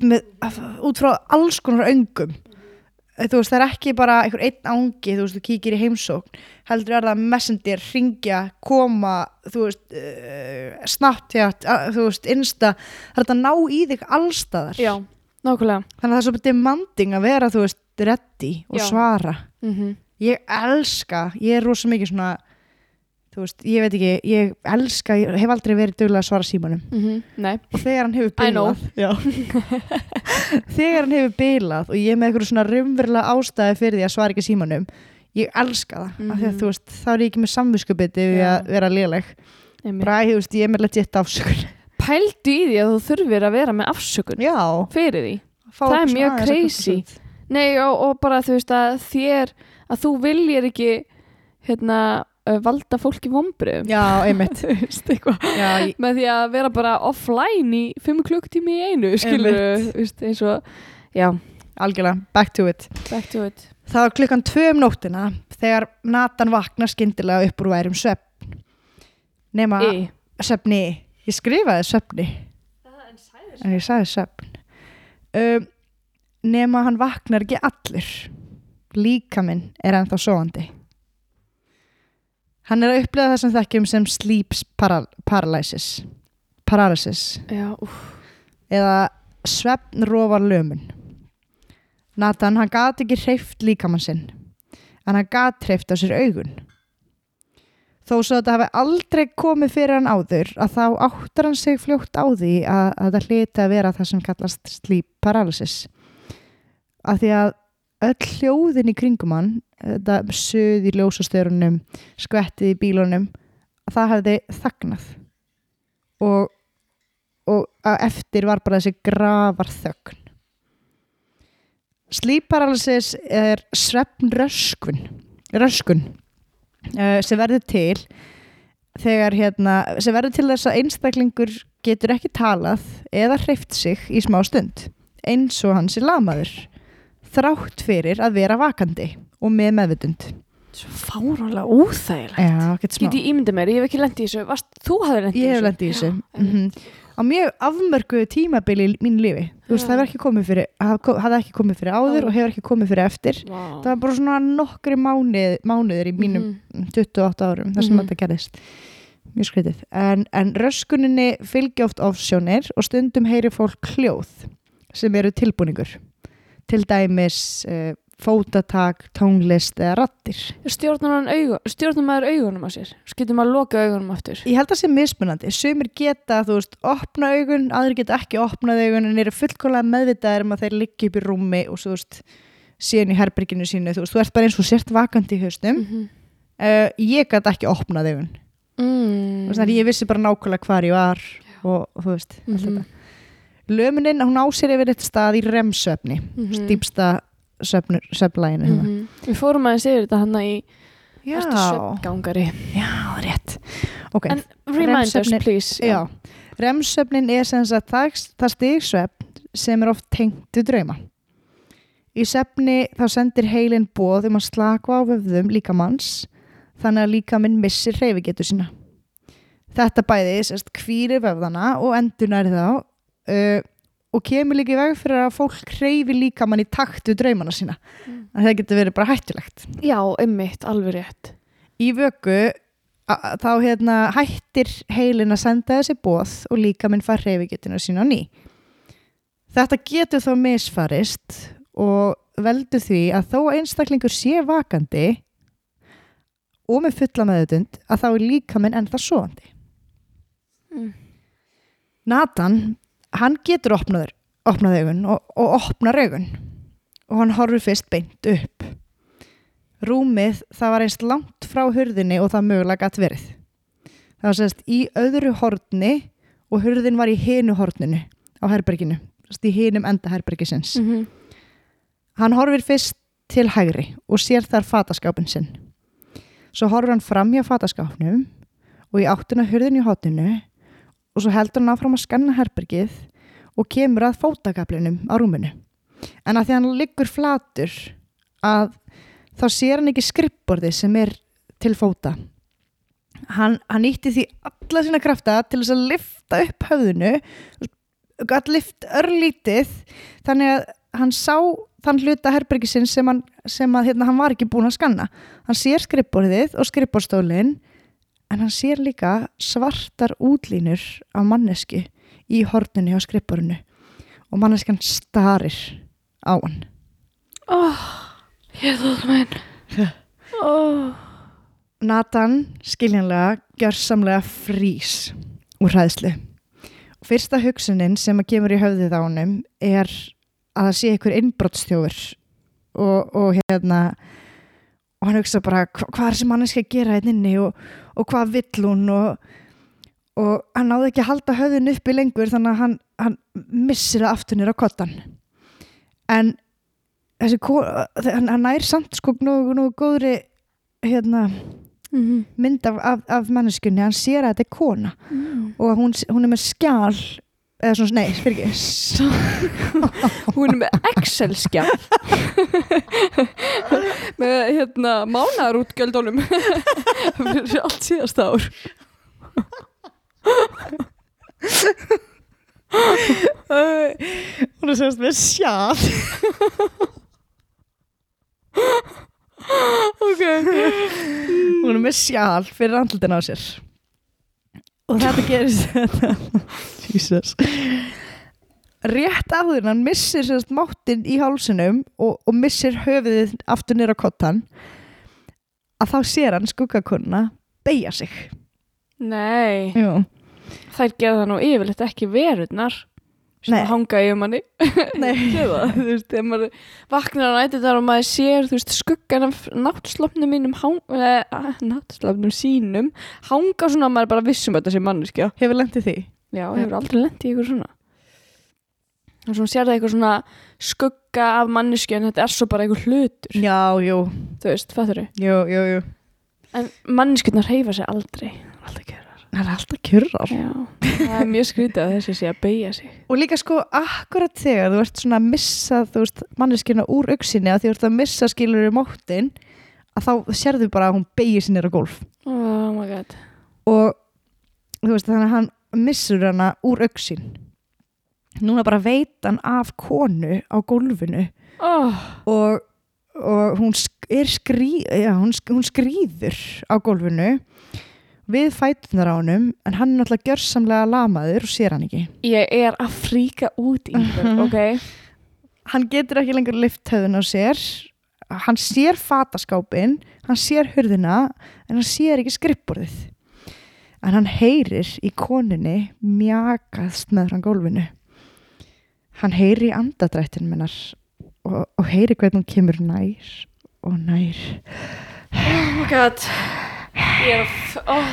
með, út frá alls konar öngum þú veist, það er ekki bara einhver einn ángi, þú veist, þú kíkir í heimsókn heldur er það messendir, ringja koma, þú veist uh, Snapchat, uh, þú veist Insta, það er að ná í þig allstaðar já, nákvæmlega. Þannig að það er svo demanding að vera, þú veist ready og Já. svara. Mm ég elska, ég er rosa mikið svona þú veist, ég veit ekki ég elska, ég hef aldrei verið duglega að svara símanum. Nei, og þegar hann hefur já. <laughs> þegar hann hefur bilað og ég er með eitthvað svona raunverulega ástæði fyrir því að svara ekki símanum ég elska það, mm af því að Mhm. þú veist þá er ég ekki með samviskupiti við Já. að vera léleg. Bara, þú veist, ég er með legit afsökun. Pældu í því að þú þurfir að vera með afsökun já, fyrir því. Fá Það er mjög crazy. Nei og, og bara þú veist að þér að þú viljir ekki hérna valda fólki vombriðum já, einmitt. <laughs> Já, ég, með því að vera bara offline í fimm klukktími í einu skilur veist eins og já, algjörlega, back to it. Back to it. Það var klukkan tvö um nóttina þegar Nathan vaknar skyndilega upp úr værum svefn. Nema í svefni, ég skrifaði svefni, en ég sagði svefn. Um, nema hann vaknar ekki allur. Líka minn er ennþá sofandi. Hann er að upplega það sem þekkjum sem sleep paral paralysis. Paralysis. já, eða svefnrófar lömun. Nathan, hann gat ekki hreift líkamann sinn, en hann gat hreift á sér augun. Þó svo að þetta hafi aldrei komið fyrir hann áður að þá áttar hann sig fljótt á því að, að þetta hlyti að vera það sem kallast sleep paralysis. Af því að öll hljóðin í kringum hann, þetta söð í ljósastörunum, skvettið í bílunum, það hefði þagnað. Og og eftir var bara þessi grafar þögn sleep paralysis er svefn röskun uh, sem verður til þegar hérna sem verður til þess að einstaklingur getur ekki talað eða hreift sig í smá stund eins og hans er lamaður þrátt fyrir að vera vakandi og með meðvutund svo ekkert smá. Get ég ímyndið mér, ég hef ekki lendið í þessu. Varst, þú hafði lendið í Ég þessu. hef lendið í þessu. Mm -hmm. á mjög afmörku tímabili í mínu lífi. Þú veist, það hefur ekki komið fyrir haf- hafði ekki komið fyrir áður og hefur ekki komið fyrir eftir. Vá. það var bara svona nokkri mánuð, mánuðir í mínum Mhm. 28 árum þar sem Mhm. þetta gerðist. Mjög skritið en, en röskuninni fylgja oft ofsjónir og stundum heyri fólk hljóð sem eru tilbúningur til dæmis uh, fótatak, tónlist eða rattir. Stjórnar, maður augunum á sér? Getur maður að loka augunum aftur? Ég held að það sé mismunandi. Sumir geta, þú veist, opna augun, aðrir geta ekki opnað augun en eru fullkólega meðvitaðir um að þeir liggja upp í rúmi og svo, þú veist, síðan í herberginu sínu, þú veist, þú ert bara eins og sért vakandi í haustum. -hmm. Uh, ég gæti ekki opnað augun. mm. Þannig að ég vissi bara nákvæmlega hvar ég var og, og þú veist, allt Mhm. þetta. Lömunin, hún á sér yfir eitt stað í remsöfni, Mhm. dýpsta söfnlæginu. Mm Mhm. Við fórum aðeins yfir þetta hann í Já, Ertu svefngangari? já, rétt. Ok, En remind us please já. Remsöfnin er sem sagt það, það stigsöfn sem er oft tengt við drauma. Í sefni þá sendir heilin bóð um að slaka á vöfðum líkamanns þannig að líkaminn missir hreyfigetu sína. Þetta bæði sérst kvíri vöfðana og endurnæri þá uh, og kemur líka í veg fyrir að fólk hreyfi líkamann í takt við draumana sína. Mm. að það getur verið bara hættulegt. Já, einmitt, alveg rétt Í vöku þá hérna, hættir heilin að senda þessi bóð og líka minn fær hreyfigetuna sína ný. Þetta getur þó misfarist og veldur því að þó einstaklingur sé vakandi og með fulla meðutund að þá er líka minn ennþá svoandi. Mm. Nathan, hann getur opnaður, opnað augun og, og opnar augun og hann horfir fyrst beint upp. Rúmið það var einst langt frá hurðinni og það mögulega gætt verið. Það var sérst í öðru horni og hurðin var í hinu horninu á herberginu, sérst í hinum enda herbergisins. -hmm. Hann horfir fyrst til hægri og sér þar fataskápin sinn. Svo horfir hann fram hjá fataskápnum og í áttuna hurðin í hotinu og svo heldur hann áfram að skanna herbergið og kemur að fótakaplinum á rúminu. En að því hann liggur flatur að þá sér hann ekki skrippborði sem er til fóta. Hann, hann nýtti því alla sína krafta til þess að lifta upp höfðinu gætt lift örlítið þannig að hann sá þann hluta herbergisinn sem, hann, sem að hérna, hann var ekki búin að skanna. Hann sér skrippborðið og skrippborðstólinn en hann sér líka svartar útlínur af mannesku í horninu á skrippborðinu og manneskan starir á hann. oh, Ég þótt minn <laughs> oh. Nathan skiljanlega gjörsamlega frís úr hræðslu. Fyrsta hugsunin sem að kemur í höfðið á honum er að það sé einhver innbrotstjófur og, og hérna og hann hugsa bara hva, hvað er sem manneski að gera hérna inni og, og hvað vill hún og, og hann náði ekki að halda höfðin uppi lengur þannig að hann, hann missir nýra á kottan en þessi hann, hann nær samt sko nú, nú góðri hérna mm -hmm. mynd af, af, af manneskunni, hann sér að þetta er kona mm. og hún, hún er með skjál eða svona, nei, fyrir ekki. Hún er með Excel-skjál með hérna mánarútgjöldunum fyrir allt síðast ár. Hún er semst með skjál Ok hún er með skjál fyrir andlutin á sér og þetta <laughs> gerist þetta Jesus. Rétt áður hann missir semst máttinn í hálsunum og, og missir höfuðið aftur nýra kottan að þá sér hann skuggakunna beigja sig. Nei, Jú. þær það nú yfirleitt ekki verurnar sem Nei. hanga í um manni. <laughs> Gefa, þú veist, þegar maður vaknar á nætti þar og maður sér, þú veist, skuggan af náttslopnum mínum eh, náttslopnum sínum hanga svona að maður bara vissum þetta sé manneskja. Hefur lendið því? Já, hefur aldrei lent í ykkur svona. Og svo sér það eitthvað svona skugga af manneskju en þetta er svo bara einhver hlutur. Já, jú, þú veist, fattur þau jú, jú, jú. En manneskjurnar reyfa sig aldrei. Alltaf kjörar það er alltaf kjurrar Já, það er mjög skrítið að þessi sé að beigja sig. Og líka sko, akkurat þegar þú ert svona að missa, þú veist, manneskina úr auksinni að því þú ert að missa skilur í máttin að þá sérðu bara að hún beigir sinni á golf Oh my god. Og þú veist, þannig að hann missur hana úr auksin núna bara veit hann af konu á golfinu oh, og, og hún sk er skrí, já, hún, sk hún skrýður á golfinu við fætunar á honum en hann er náttúrulega gjörsamlega lamaður og sér hann ekki. Ég er að fríka út í ykkur, Mhm. ok? Hann getur ekki lengur lift höfðun á sér. Hann sér fataskápin hann sér hurðina en hann sér ekki skrippborðið. En hann heyrir í konunni mjakaðst með frá gólfinu. Hann heyrir í andadrættin minnar og, og heyrir hvernig hún kemur nær og nær. Oh my god Ég er að oh,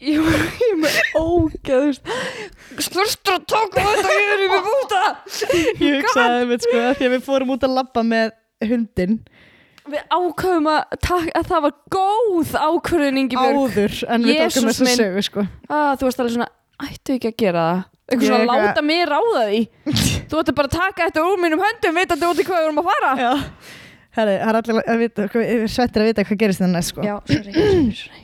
Ég er Ég er með ógeðust Slustu að taka þetta ég er mig búta ég hugsaði með sko að við fórum út að labba með hundin Við ákveðum að, að það var góð ákvörðun Ingibjörg. Áður en við tókum minn. sögu sko. Ah, Þú varst alveg svona, ættu ekki að gera það Eitthvað svona eitthvað- láta mig ráða því <laughs> Þú ættu bara að taka þetta úr mínum höndum vitandi út í hvað við erum að fara já það er allir að vita, svettir að vita hvað gerist sko. Sorry, sorry, sorry.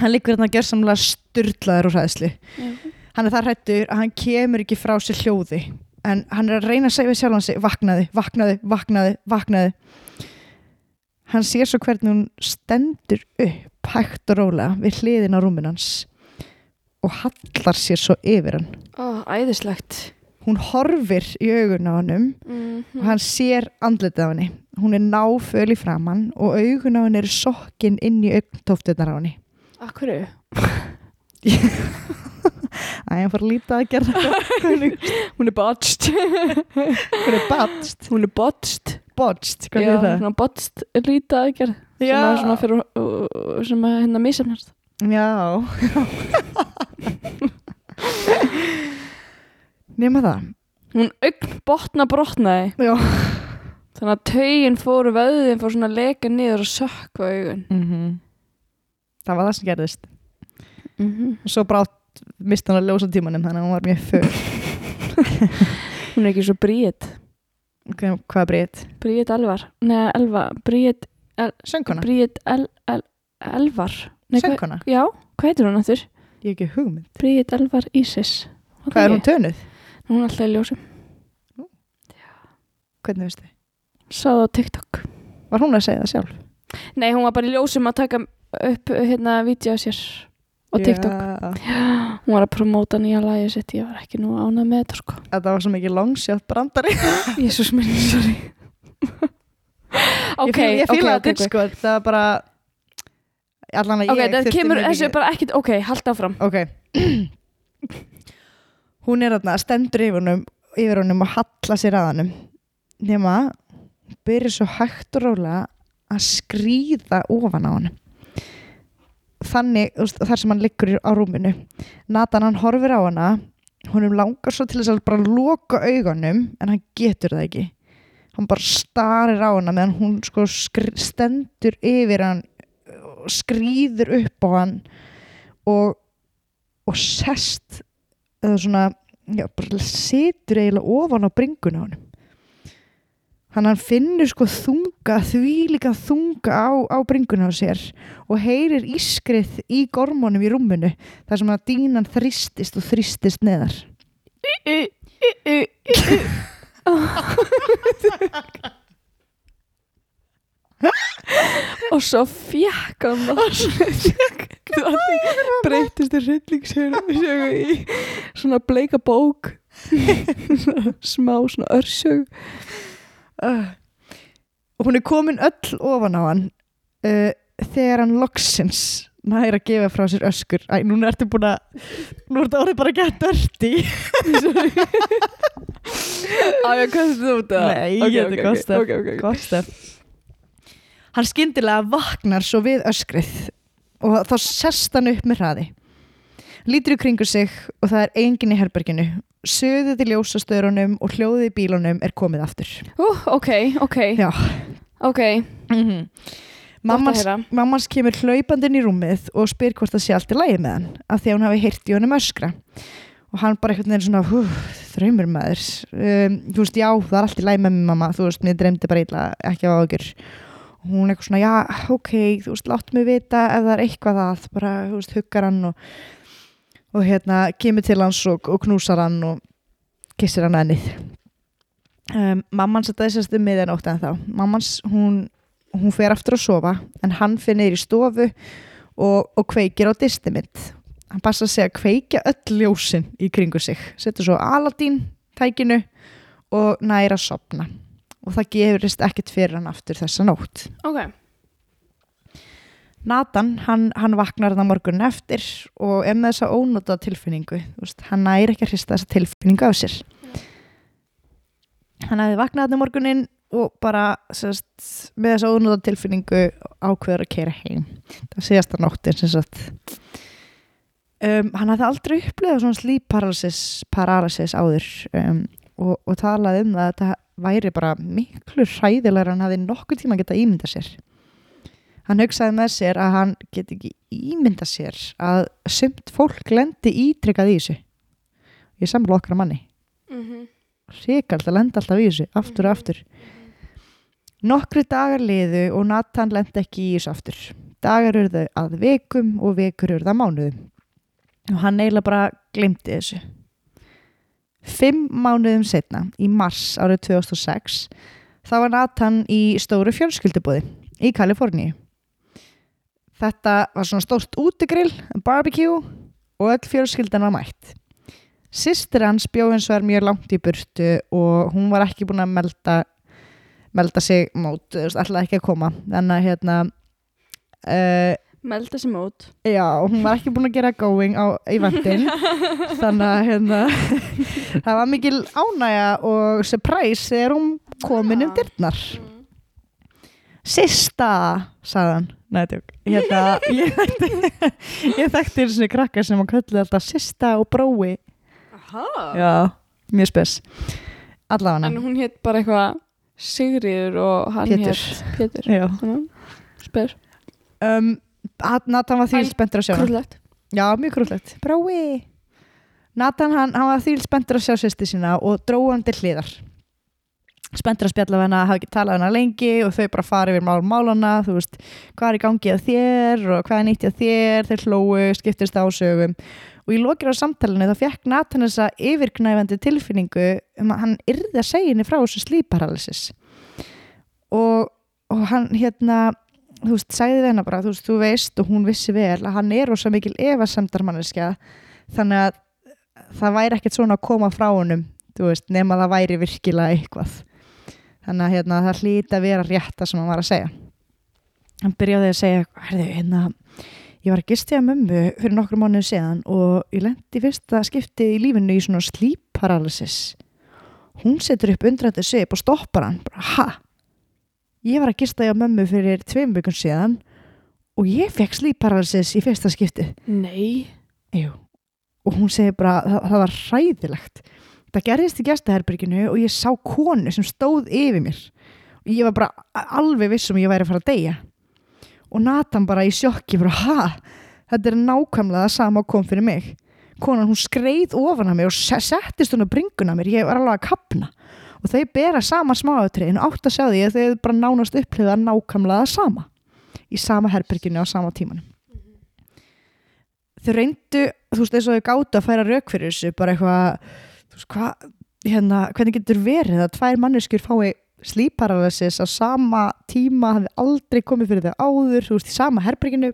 hann liggur hérna að gera samlega styrlaður og hræðslu Já. hann er það hrættur að hann kemur ekki frá sér hljóði en hann er að reyna að segja við sjálfan sig vaknaði, vaknaði, vaknaði, vaknaði hann sér svo hvernig hún stendur upp hægt og rólega við hliðin á rúmin hans og hallar sér svo yfir hann. Ó, æðislegt. Hún horfir í augun á hannum mm og hann sér andlitið á henni. Hún er náföl í framann og augun á henni eru sokkin inn í augntóftunar á henni. Akkurru? Æ, hann fór að líta að gera <laughs> Hún er botched. Hún er batst Hún er botched. Botst, hvað Já, er það? svona aðgerð sem að svona fyrir uh, sem að hérna misafnast Já <laughs> Nema það Hún augn botna brotnaði Já þannig að taugin fóru vöðin fór svona að leka niður og sökva augun mm Það var það sem gerðist mm -hmm. og svo brátt misti hann að ljósa tímanum þannig að hún var mjög föl <laughs> Hún er ekki svo bríð okay, Hvað er breyt? Bríð Elvar Nei, Elva Bríð Söngkona? Bríð El, El, Elvar Nei, Söngkona? Já, hvað heitir hún aftur? Ég hef ekki hugmynd. Bríð Elvar Ísis. Hvað er hún tönuð? Hún er alltaf í ljósum. Hvernig veistu? Sáðu á TikTok. Var hún að segja það sjálf? Nei, hún var bara í ljósum að taka upp hérna vídeo sér á TikTok. Já. Hún var að promóta nýja lagi sitt. Ég var ekki nú ánað með þetta sko. Þetta var svo mikið longshot brandari. <laughs> Jésús minn, sorry. Ok, Ég fíla, ég ok, fíla ok, þetta sko. Það var bara Allan að Ok, ég þurfti kemur mikið- þessu bara ekkit Ok, halda áfram. Ok. Hún er þarna stendur yfir honum, yfir honum og halla sér að honum. Nema hún byrjar svo hægt og rólega að skríða ofan á honum. Þannig, veist, þar sem hann liggur á rúminu. Nathan hann horfir á hana. Honum langar svo til þess að bara loka augunum en hann getur það ekki. Hann bara starir á hana meðan hún sko stendur yfir hann skrýður upp á hann og, og sest eða svona já, situr eiginlega ofan á bringuna hann hann finnur sko þunga því líka þunga á, á bringuna á sér og heyrir ískrið í gormunum í rúmunu þar sem að dínan þristist og þristist neðar <laughs> <laughs> <laughs> <laughs> Og svo fjekk hann það. <laughs> Breytist í hryllingsögu í svona bleika bók. <laughs> Smá svona örsög uh, og hún er komin öll ofan á hann uh, þegar hann loksins næri að gefa frá sér öskur. Æ, núna ertu búin að nú ertu árið bara að geta dörti Á ég að þú út Nei, ég geti gott stef. ok, ok, ok. gott stef hann skyndilega vaknar svo við öskrið og þá sest hann upp með hraði. Lítur í kringu sig og það er enginn í herberginu. Söðið í ljósastöðrunum og hljóðið í bílunum er komið aftur. Ú, ok, ok. Já. Ok, mm -hmm. mammans, mammans kemur hlaupandinn í rúmið og spyr hvort það sé allt í lagi með hann af því að hún hafi heyrt í honum öskra. Og hann bara einhvern veginn svona hú, þraumur maður. Um, þú veist, já, það er allt í lagi með mig mamma. Þú veist, mér dreymdi bara illa, ekki á ágjur hún eitthvað svona, já, ok þú veist, láttu mig vita ef það er eitthvað að bara, þú veist, huggar hann og, og hérna, kemur til hans og, og knúsar hann og kissir hann ennið. Um, mamman setja þessast um miðjan ótt en þá mammans, hún hún fer aftur að sofa en hann fyrir niður í stofu og, og kveikir á disti mitt. Hann passa sig að kveikja öll ljósin í kringu sig. Setur svo Aladín tækinu og næra að sopna og það gefurist ekkert fyrir hann aftur þessa nótt. Ok, Nathan, hann, hann vaknar það morgun eftir og er með þessa ónóta tilfinningu, veist, hann næri ekki að hrista þessa tilfinningu af sér. Hann hefði vaknað þetta morgunin og bara sérst, með þessa ónóta tilfinningu ákveður að kera heim. Það síðasta nóttin sem sagt. Um, hann hafði aldrei upplegað svona sleep paralysis, paralysis áður um, og, og talaði um það að væri bara miklu hræðilegur en hann hafði nokkuð tíma geta ímynda sér. Hann hugsaði með sér að hann geti ekki ímynda sér að sumt fólk lendi ítrykkað í þessu. Ég samla okkar manni. Mm ríkald að lenda alltaf í þessu, aftur og aftur. Nokkru dagar liðu og Nathan lendi ekki í þessu aftur. Dagar urðu að vikum og vikur urðu að mánuðum. Og hann eiginlega bara glimti þessu fimm mánuðum setna í mars árið 2006 þá var Nathan í stóru fjölskyldubóði í Kaliforníu þetta var svona stórt útigrill barbecue og öll fjölskyldan var mætt Sistir hans bjóð eins og er mjög langt í burtu og hún var ekki búin að melda, melda sig mót, alltaf ekki að koma. Þannig að hérna, uh, melda sér mót já, hún var ekki búin að gera going á eventin. <laughs> Þannig að hérna, það var mikil ánægja og surprise þegar hún komin um dyrnar. Sista, sagði hann. Nei, tjók. Hérna, ég <laughs> þekkti, ég þekkti þessi krakka sem hann kölluði alltaf Sista og Brói. Aha. Já, mjög spes Allavega en hún hétt bara eitthvað Sigriður og hann hétt Pétur Já. spyr, um, Nathan var Æ, spenntur að sjá. krúllegt Já, mjög krúllegt Brái Nathan, hann, hann var því spenntur að sjá sýsti sína og dróði hann til hliðar. Spenntur að spjalla við hana hafa ekki talað við hana lengi og þau bara fara yfir mál málana, þú veist hvað er í gangi að þér og hvað er nýtt að þér þeir hlóu, skiptist ásögum og í lokir á samtalenu þá fekk Nathan þessa yfirknæfandi tilfinningu um að hann yrði að segja henni frá þessu slíparalysis og, og hann hérna þú veist, sagði hennar bara, þú veist, þú veist og hún vissi vel að hann er rosa mikil efasemdarmanneskja þannig að það væri ekkert svona að koma frá honum þú veist, nema það væri virkilega eitthvað. Þannig að hérna, það hlýta að vera rétta sem hann var að segja. Hann byrjaði að segja herðu, hérna, ég var að gisti að mömmu fyrir nokkru mánuðu séðan og ég lendi fyrsta skiptið í lífinu í svona sleep paralysis. Hún setur upp undrandi svip og stoppar hann bara, ha? Ég var að gista ég að mömmu fyrir tveim vikum síðan og ég fekk sleep paralysis í fyrsta skiptið. Nei, Jú. og hún segir bara það, það var hræðilegt. Það gerðist í gestaherbyrginu og ég sá konu sem stóð yfir mér. Og ég var bara alveg viss um að ég væri að fara að deyja. Og Nathan bara í sjokki bara ha, þetta er nákvæmlega það sama kom fyrir mig. Konan hún skreið ofan að mig og se- settist hún á bringuna á mér, ég var alveg að kapna og þau bera sama smáatriðin og átt að sjá því að þau bara nánast upplifða nákvæmlega það sama. Í sama herbyrginu á sama tímanum. Þau reyndu, þú veist, eins og þau gátu að færa rauk fyrir þessu, bara eitthvað þú veist, hvað, hérna, hvernig getur verið að tvær manneskjur fái slíparalysis á sama tíma hafði aldrei komið fyrir þau áður þú veist, í sama herberginu,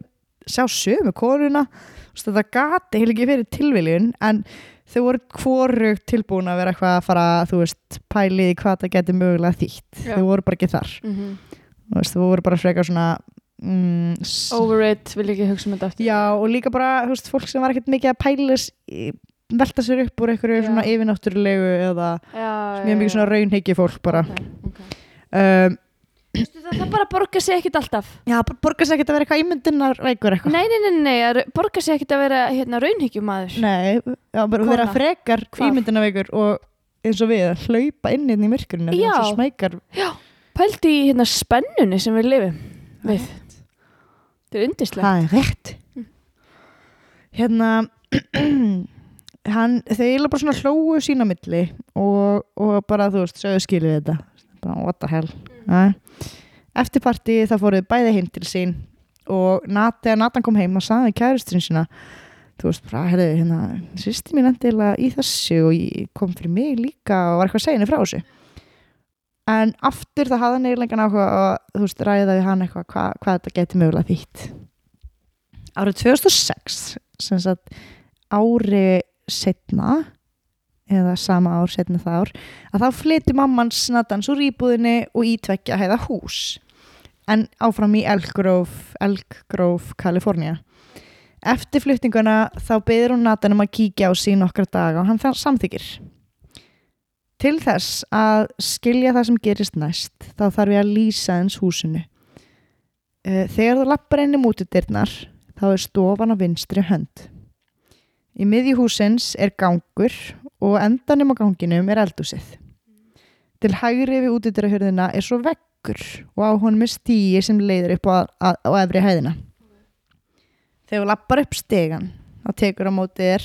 sjá sömu konuna, þú veist, þetta gati heil ekki fyrir tilviljun, en þau voru hvorugt tilbúin að vera eitthvað að fara, þú veist, pælið í hvað það getur mögulega þýtt, Já. þau voru bara ekki þar. Mm þú veist, þau voru bara frekar svona mm, over it, vil ekki hugsa um þetta aftur. Já, og líka bara, þú veist, fólk sem var ekkert mikið að pælis velta sér upp úr einhverju svona yfirnáttúrulegu eða já, mjög mikið svona raunhyggju fólk bara. Okay, okay. um, Vistu, það, það bara borgar sig ekkit alltaf. Já, borgar sér ekkert að vera eitthvað ímyndunar veikur eitthvað. Nei, nei, nei, nei, borgar sig ekkit að vera hérna, raunhyggjumadur Nei, já, bara Kona. vera frekar ímyndunar veikur og eins og við að hlaupa inn inn í myrkurinu Já. smækar pældi í hérna, spennunni sem við lifum við. þetta er undislega Það er rétt. Hérna <clears throat> hann, þau eiginlega bara svona hlóu sína milli og, og bara þú veist, sögðu skilið þetta. Bara what the hell? mm. Eftir partí það fóruð bæði heim til sín og Nat, þegar Nathan kom heim og sagði kæristrin sína þú veist, bara, herðu, hérna sýsti mín endilega í þessu og kom fyrir mig líka og var eitthvað henni frá þessu. En aftur það hafði hann eiginlega engan áhuga að þú veist, ræða við hann eitthvað hva, hvað þetta geti mögulega þýtt. Árið 2006 sem sagt ári setna eða sama ár, setna það ár að þá flyttu mammans Natans úr íbúðinni og ítveggja heiða hús. En áfram í Elk Grove, Elk Grove, Kalifornia Eftir fluttinguna þá beður hún Nathan um að kíkja á sín okkar daga og hann samþykir Til þess að skilja það sem gerist næst þá þarf ég að lýsa eins húsinu. Eh, Þegar þú lappar inn í mútudyrnar þá er stofan á vinstri hönd. Í miðju húsins er gangur og endanum á ganginum er eldúsið. Til hægri við útidyrahörðina er svo veggur og á honum er stíi sem leiðir upp á, á, á efri hæðina. Þegar þú lappar upp stegan þá tekur á móti er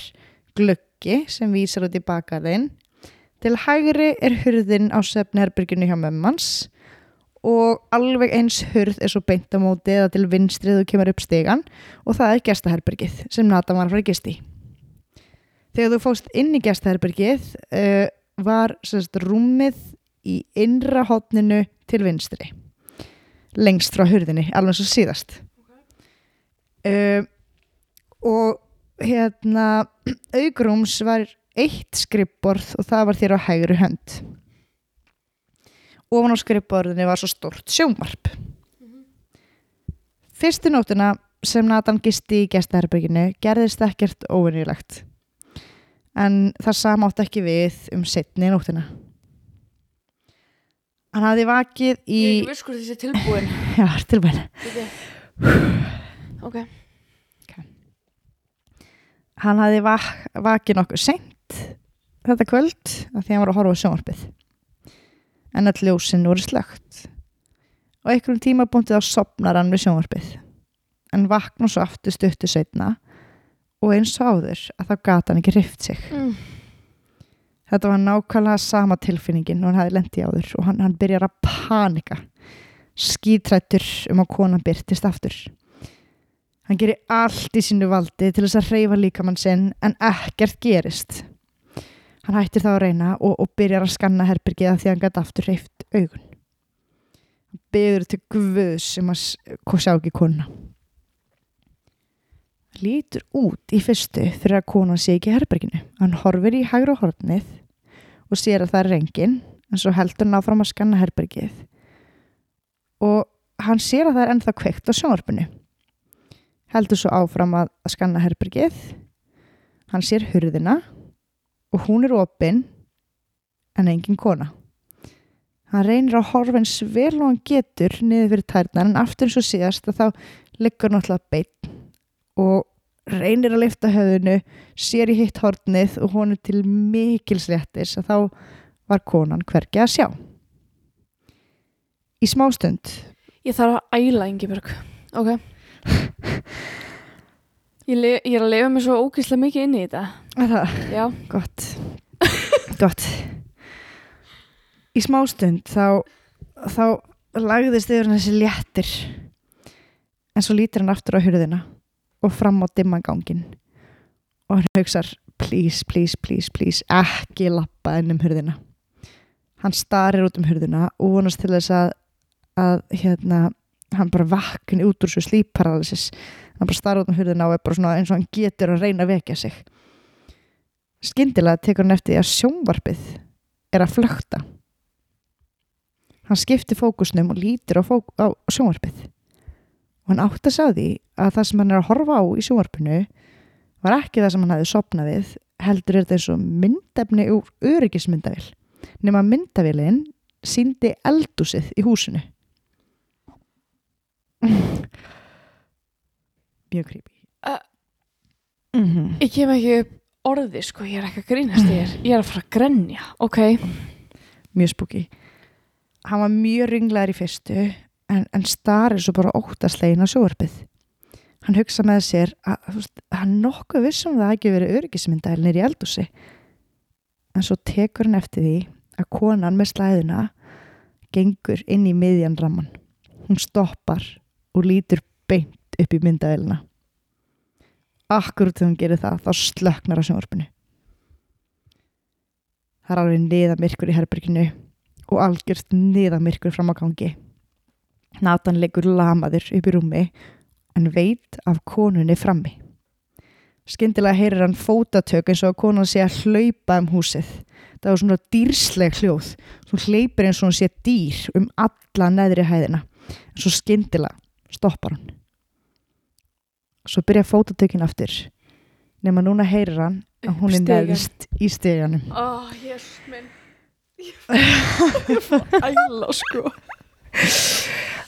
gluggi sem vísar út í bakaðinn. Til hægri er hurðin á svefnherbyrginu hjá mömmans og alveg eins hurð er svo beint á móti eða til vinstrið þú kemur upp stegan og það er gestaherbergið sem Natan var að fara að gisti. Þegar þú fóst inn í gestaherbergið uh, var sérst, rúmið í innra hotninu til vinstri. Lengst frá hurðinni, alveg svo síðast. Uh, og hérna augrúms var eitt skrippborð og það var þér á hægri hönd. Ofan á skrippborðinni var svo stort sjónvarp. Fyrstu nótuna sem Nathan gisti í gestaherberginu gerðist ekkert óvinnilegt en það samátt ekki við um setni nótuna hann hafði vakið í Ég er hvort þessi tilbúin <laughs> já, tilbæðin Ok. Hann hafði vak vakið nokkuð seint þetta kvöld af því hann var að horfa á sjónvarpið. En öll ljósin voru slögt og einhverjum tíma búntið á sopnar hann við sjónvarpið. En vakna svo aftur stuttu setna og eins og áður að þá gata hann ekki hrift sig. Mm. þetta var nákvæmlega sama tilfinningin og hann hafði lendi áður og hann, hann byrjar að panika skítrættur um að konan byrtist aftur. Hann gerir allt í sínu valdi til þess að hreyfa líkamann sinn en ekkert gerist. Hann hættir þá að reyna og, og byrjar að skanna herbyrgið af því að hann gæti aftur hreift augun. Hann byður til guðs sem að s- ko- sjá ekki kona lítur út í fyrstu fyrir að konan sé ekki í herbyrginu hann horfir í hægra hornið og sér að það er engin en svo heldur hann áfram að skanna herbyrgið og hann sér að það er ennþá kveikt á sjónvarpinu. Heldur svo áfram að, skanna herbyrgið hann sér hurðina og hún er opin en engin kona. Hann reynir að horfa eins vel og hann getur niður fyrir tærnar en aftur eins og síðast að þá liggur náttúrulega beinn og reynir að lifta höfðinu sér í hitt hornið og hún er til mikils réttis að þá var konan hvergi að sjá. Í smástund Ég þarf að æla Ingibjörg. Ok. <laughs> Ég, ég er að lifa mig svo ógeðslega mikið inn í þetta. Er það? Já, Gott. Gott. Í smástund þá þá lagðist yfir hann þessi léttir. En svo lítir hann aftur á hurðina og fram á dimmagangin og hann hugsar please, please, please, please ekki lappa inn um hurðina. Hann starir út um hurðina og vonast til þess að, að hérna, hann bara vakni út úr svo slípparalysis. Hann bara starir út um hurðina og er bara svona eins og hann getur að reyna að vekja sig. Skyndilega tekur hann eftir því að sjónvarpið er að flökta. Hann skiptir fókusnum og lítir á, á sjónvarpið og hann átt að sagði að það sem hann er að horfa á í sjónvarpinu var ekki það sem hann hafði sopnað við heldur er þetta eins og myndefni úr öryggismyndavél. Nema myndavélin síndi eldúsið í húsinu. Mjög creepy. Uh. mm ég kem ekki upp orði sko, ég er ekki að grínast ég er, ég er að fara að grenja Ok, mjög spooky. Hann var mjög ringlegar í fyrstu en, en starir svo bara óttaslegin á sjóarpið hann hugsa með sér að hann nokkuð vissum það ekki verið öryggismyndælnir í eldúsi en svo tekur hann eftir því að konan með slæðuna gengur inn í miðjan ramman hún stoppar og lítur beint upp í myndavélina akkurat þegar hún gerir það þá slöknar á sjónvarpinu. Það er alveg niðamirkur í herberginu og algjörst niðamirkur fram á gangi Nathan leggur lamaður upp í rúmi en veit af konunni frammi. Skyndilega heyrir hann fótatök eins og að konan sé að hlaupa um húsið. Það var svona dýrsleg hljóð. Svo hleypir eins og hann sé dýr um alla neðri hæðina. En svo skyndilega stoppar hann svo byrja fótatökin aftur. Nema núna heyrir hann að hún er neðist í steganum Ó, jél minn. Ég fór æla sko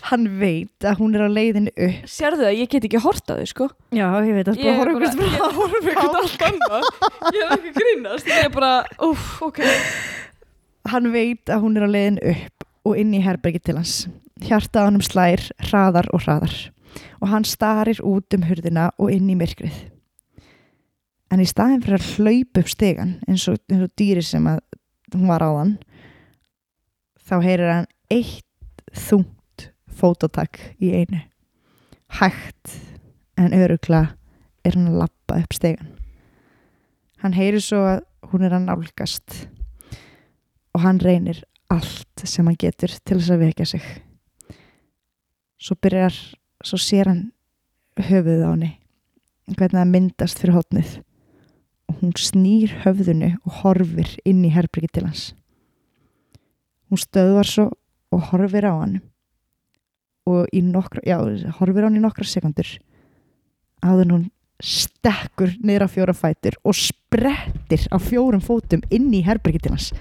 hann veit að hún er á leiðinu upp. Sérðu það, ég get ekki hort að þau sko. Já, ég veit að Ég er bara, bara, ég horf eitthvað allt annað. Ég er ekki að grínast Ég er bara, uff, ok. Hann veit að hún er á leiðin upp og inn í herbergi til hans. Hjartað á honum slær hraðar og hraðar og hann starir út um hurðina og inn í myrkrið. En í staðin fyrir að hlaupa upp stegan eins og, eins og dýri sem að hún var áðan þá heyrir hann eitt þungt fótotak í einu. Hægt en örugla er hann að lappa upp stegan. Hann heyrir svo að hún er að nálgast og hann reynir allt sem hann getur til þess að vekja sig. Svo byrjar svo sér hann höfuð á henni hvernig það myndast fyrir hotnið og hún snýr höfðunu og horfir inn í herbyrgi til hans. Hún stöðvar svo og horfir á hann og í nokkra, já, horfir hann í nokkra sekundur en hún stekkur á fjóra fætur og sprettir á fjórum fótum inn í herbyrgi til hans.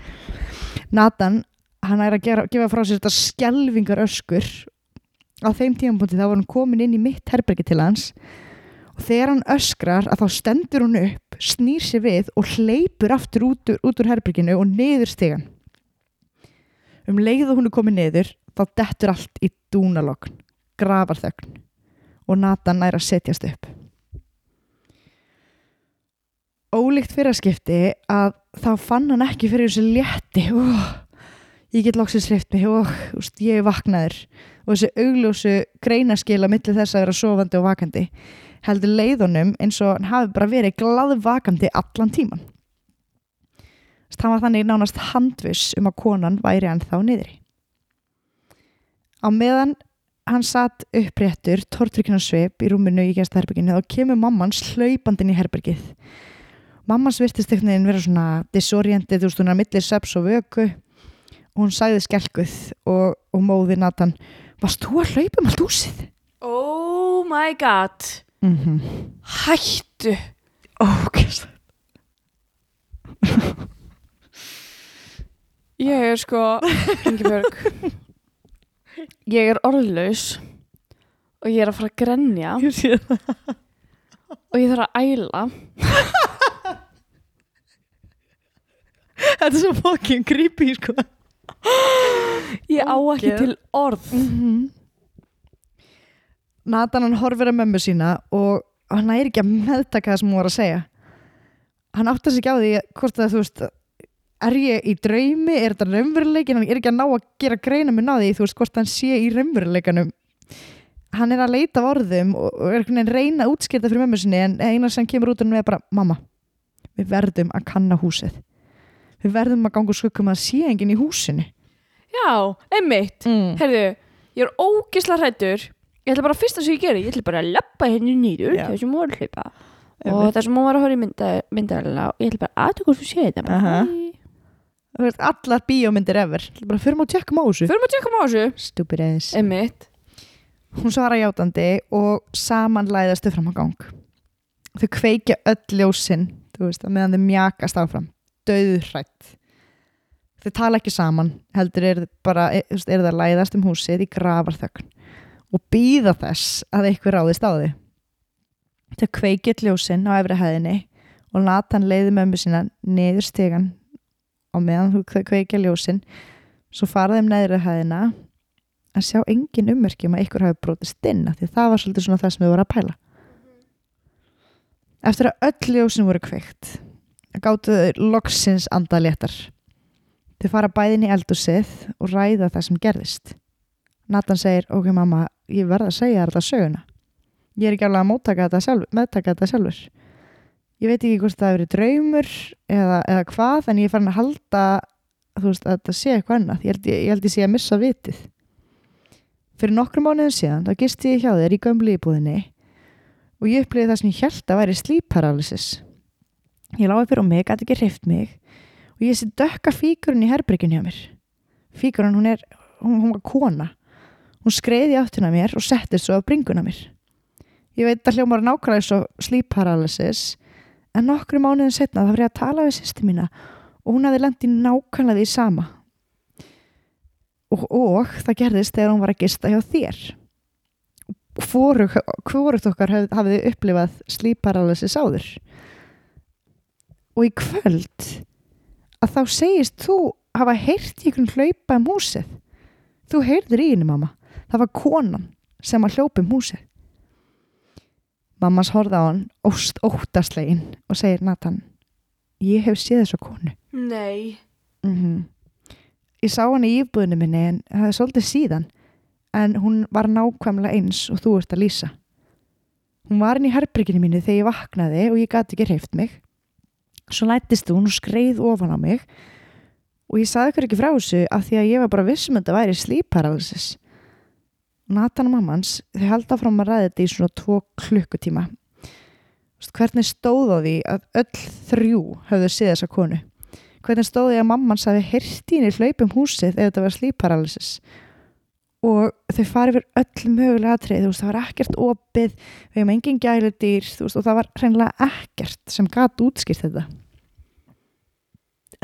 Nathan, hann er að gera, gefa frá sér þetta skelvingar öskur á þeim tímapunkti þá var hann komin inn í mitt herbergi til hans og þegar hann öskrar að þá stendur hún upp, snýr sér við og hleypur aftur út úr, út úr herberginu og niður stegan um leið og hún er komin niður þá dettur allt í dúnalogn grafarþögn og Nathan nær að setjast upp. Ólíkt fyrraskipti að þá fann hann ekki fyrir þessu létti. Oh, ég get loksins hlift mig og úst, ég er vaknaður. Og þessu augljósu greinaskila millir þess að vera sofandi og vakandi heldur leiðunum eins og hann hafi bara verið glaðvakandi allan tíman það var þannig nánast handviss um að konan væri hann þá niðri á meðan hann satt uppréttur tortryknarsvip í rúminu í gæstaherberginu og kemur mammans hlaupandinn í herbergið. Mammas virtist ekkert neginn vera svona disorientið, þú veist, hún er að millir seps og vöku. Og hún sagði skelkuð og, og móði Nathan Varst þú að hlaupa um allt húsið? Oh my god. Mm -hmm. Hættu. Ókvæmst Ég er sko Ingibjörg <laughs> Ég er orðlaus og ég er að fara að grenja. Ég sé það. Og ég þarf að æla. Þetta er svo fucking creepy, sko. Ég á ekki Ógeð. til orð. Mm Nathan hann horfir að mömmu sína og hann er ekki að meðtaka það sem hún var að segja. Hann áttar sig ekki á því hvort að þú veist er ég í draumi, er þetta raunveruleikin hann er ekki að ná að gera greina minn á því þú veist hvort hann sé í raunveruleikanum. Hann er að leita af orðum og, og er að reyna að útskýrta fyrir mömmu sinni en eina sem kemur út um er bara mamma, við verðum að kanna húsið. Við verðum að ganga úr skuggum að sé enginn í húsinu. Já, einmitt. Mm. Herðu, ég er ógisla hrættur Ég ætla bara fyrsta sem ég geri Ég ætla bara að lappa henni nýður Já. þessum voru hlaupa og þessum hún var að horfa í mynda, myndalina og ég ætla bara að hvort þú allar bíómyndir ever. Bara fyrir maður að tjekka á þessu. Förum að tjekka á þessu. Stupid ass. Einmitt. Hún svara játandi og saman læðast þau fram á gang. Þau kveikja öll ljósin þú veist, að meðan þau mjakast áfram. Döðrætt þau tala ekki saman heldur er bara er, þú veist, er það að læðast um húsið í gravarþögn og býða þess að eitthvað ráðist á þau. Þau kveikja öll ljósin á efri hæðinni og Nathan leiði mömmu sína niður stegan og meðan þau kveikja ljósin svo fara þeim neðri hæðina að sjá engin ummerki um að ykkur hafi brotist inn því að það var svolítið svona það sem við vorum að pæla. Eftir að öll ljósin voru kveikt gáttu þau loksins andaléttar þau fara bæðin í eldúsið og ræða það sem gerðist. Nathan segir, ok mamma ég verð að segja þetta söguna. Ég er ekki alveg að móttaka þetta sjálfur, meðtaka þetta sjálfur ég veit ekki hvort það hefur verið draumur eða, eða hvað en ég er farin að halda þú veist, að þetta sé eitthvað annað. Ég held ég, ég, held ég sé að missa vitið. Fyrir nokkrum mánuðum síðan þá gisti ég hjá þér í gömlu íbúðinni og ég upplýði það sem ég held að væri sleep paralysis ég láði fyrir á mig, gæti ekki hreift mig og ég sé dökka fíkurinn í herbyrginu hjá mér. Fíkurinn hún er hún, hún var kona. Hún skreiði áttuna mér og settist svo á bringuna mér. Ég veit að hljómar nákvæmlega eins og sleep paralysis en nokkru mánuðin setna það var ég að tala við sýsti mína og hún hafði lent í nákvæmlega því sama. Og, og það gerðist þegar hún var að gista hjá þér. Hvorugt okkar haf, hafði upplifað sleep paralysis áður og í kvöld að þá segist þú hafa heyrt í einhvern hlaupa um húsið. Þú heyrðir í henni mamma. Það var konan sem að hljópa um húsið mammas horfði á hann óst óttaslegin og segir Nathan ég hef séð þessu konu. Nei. mm ég sá hann í íbúðinu minni en það er svolítið síðan en hún var nákvæmlega eins og þú ert að lýsa. Hún var inn í herbyrginu mínu þegar ég vaknaði og ég gati ekki hreift mig. Svo lættist hún og skreið ofan á mig og ég saði ykkur ekki frá þessu af því að ég var bara vissum að þetta væri sleep Nathan og mammans þau halda fram að ræða þetta í svona tvo klukkutíma. Hvernig stóð á því að öll þrjú höfðu séð þessa konu? Hvernig stóð því að mammans hafi hirt í hlaupum húsið ef þetta var sleep paralysis og þau farið fyrir öll mögulega atrið, þú veist, það var ekkert opið, við hefum engin gæludýr þú veist, og það var hreinlega ekkert sem gat útskýrt þetta.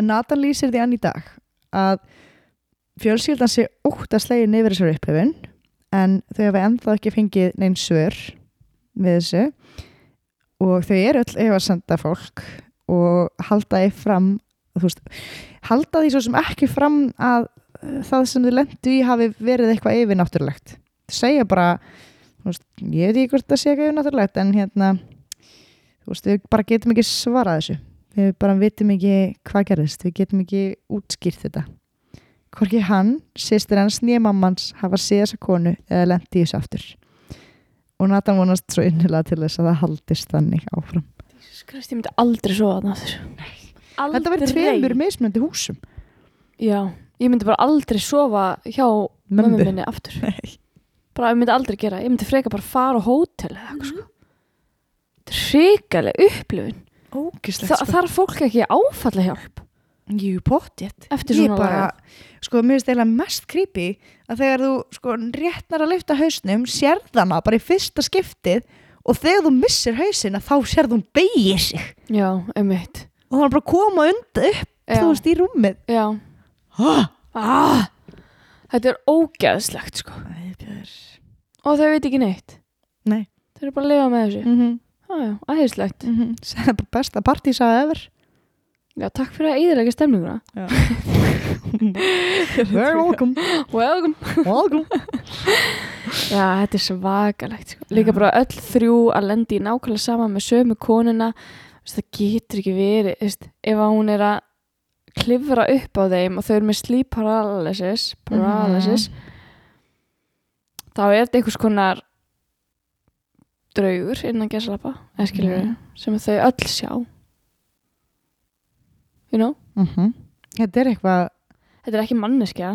En Nathan lýsir því enn í dag að fjölskyldan sé ótt að slegin yfir þessar upplifun en þau hafa ennþá ekki fengið neinn svör við þessu. Og þau eru öll ef að senda fólk og halda því fram veist, halda því svo sem ekki fram að uh, það sem þau lendu í hafi verið eitthvað yfirnáttúrulegt. Þau segja bara veist, ég veit ekki hvort það sé eitthvað yfirnáttúrulegt en hérna veist, við bara getum ekki svarað þessu. Við bara vitum ekki hvað gerðist. Við getum ekki útskýrt þetta hvorki hann, sýstir hans nýja mammans hafa séð þessa konu eða lendi í þessu aftur og Nathan vonast svo innilega til þess að það haldist þannig áfram Skrist, ég myndi aldrei sofa þarna aftur. Aldrei. þetta verður tveimur mismunandi húsum Já, ég myndi bara aldrei sofa hjá mömmu minni aftur. <laughs> Nei. Bara, ég myndi aldrei gera. Ég myndi freka bara fara á hótel eða eitthvað sko. Þetta er hrikaleg upplifun. ógislegt Þa, sko. Þarf fólk ekki áfalla hjálp Jú, pottjett. eftir svona lagað? sko, mér finnst eiginlega mest creepy að þegar þú, sko, réttnar að lyfta hausnum, sérðana bara í fyrsta skiptið og þegar þú missir hausina þá sérð hún beigir sig Já, einmitt. og það er bara að koma undan upp, Já. þú veist, í rúmið. Já. Ah. Ah, þetta er ógeðslegt sko. Æbjör. Og þau veit ekki neitt. Nei. Þau eru bara að lifa með þessu. Mm -hmm. Já, já, æðislegt. Mm -hmm. Það er bara besta partísaða efer. Já, takk fyrir að íðilega stemninguna. <laughs> Very welcome. Welcome. welcome. <laughs> Já, þetta er svakalegt sko. Líka bara öll þrjú að lendi í nákvæmlega saman með sömu konuna það getur ekki verið veist, ef hún er að klifra upp á þeim og þau eru með sleep paralysis, paralysis þá er þetta einhvers konar draugur innan gesalapa skilur Mhm. sem þau öll sjá you know Mm Þetta er eitthvað, þetta er ekki manneskja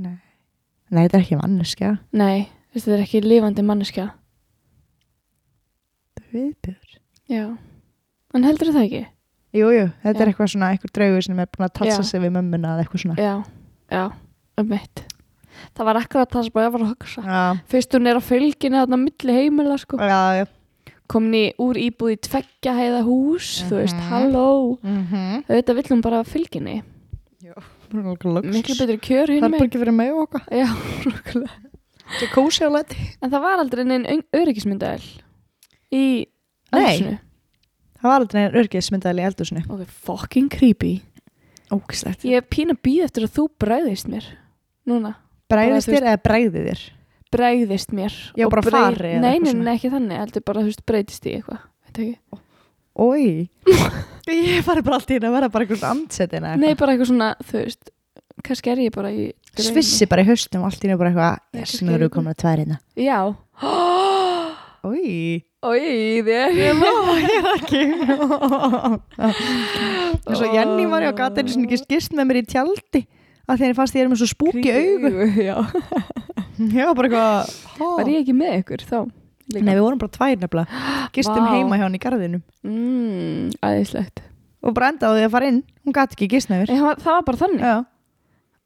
nei. Nei, þetta er ekki manneskja. nei, þetta er ekki lifandi manneskja er viðbjör. já, en heldur það ekki Jú, jú, þetta Já. er eitthvað svona, eitthvað draugur sem er búin að tatsa Já. sig við mömmuna eða eitthvað svona. já, já, um mitt það var akkurat það sem bara ég var að hugsa fyrst hún er á fylginu þarna milli heimila sko já, já. Komin í úr íbúð í tveggja heiða hús þú veist, Mhm. halló Mm -hmm. auðvitað vill hún bara fylginni miklu betri kjör Það hinn er bara ekki verið með okkar. <laughs> Þetta er kósi á leti. en það var aldrei neinn öryggismyndaðil í Nei. eldhúsinu. Það var aldrei einn örgismyndaðil í eldhúsinu. ok, fucking creepy Ógislegt. ég er pín að býða eftir að þú bregðist mér núna, Bræðist þér eða bræðið þér? Bregðist mér Já, og bara fari eða nei, eitthvað nei, svona. nei, ekki þannig, heldur bara, þú veist, breytist í eitthvað veit ekki Ói. <laughs> ég fari bara alltaf inn að vera bara einhvers andsetina. Nei, bara eitthvað svona, þú veist kannski er ég bara í draumi. Svissi bara í haustum og allt í nú bara eitthvað, yes, kannski nú er eru ég komin að tværina. Já Ói. Ói, þér Ég má, ég er ekki. <laughs> Og svo Jenny var ég á gata einu sinni ekki skist með mér í tjaldi að ég fannst ég er með svo spúki augu. Já, <laughs> Já, bara eitthvað. var ég ekki með ykkur þá? líka. Nei, við vorum bara tvær nefnilega Gistum Vá. heima hjá hann í garðinum Mm, æðislegt. Og bara enda á því að fara inn Hún gæti ekki gist nefnir það var- bara þannig. Já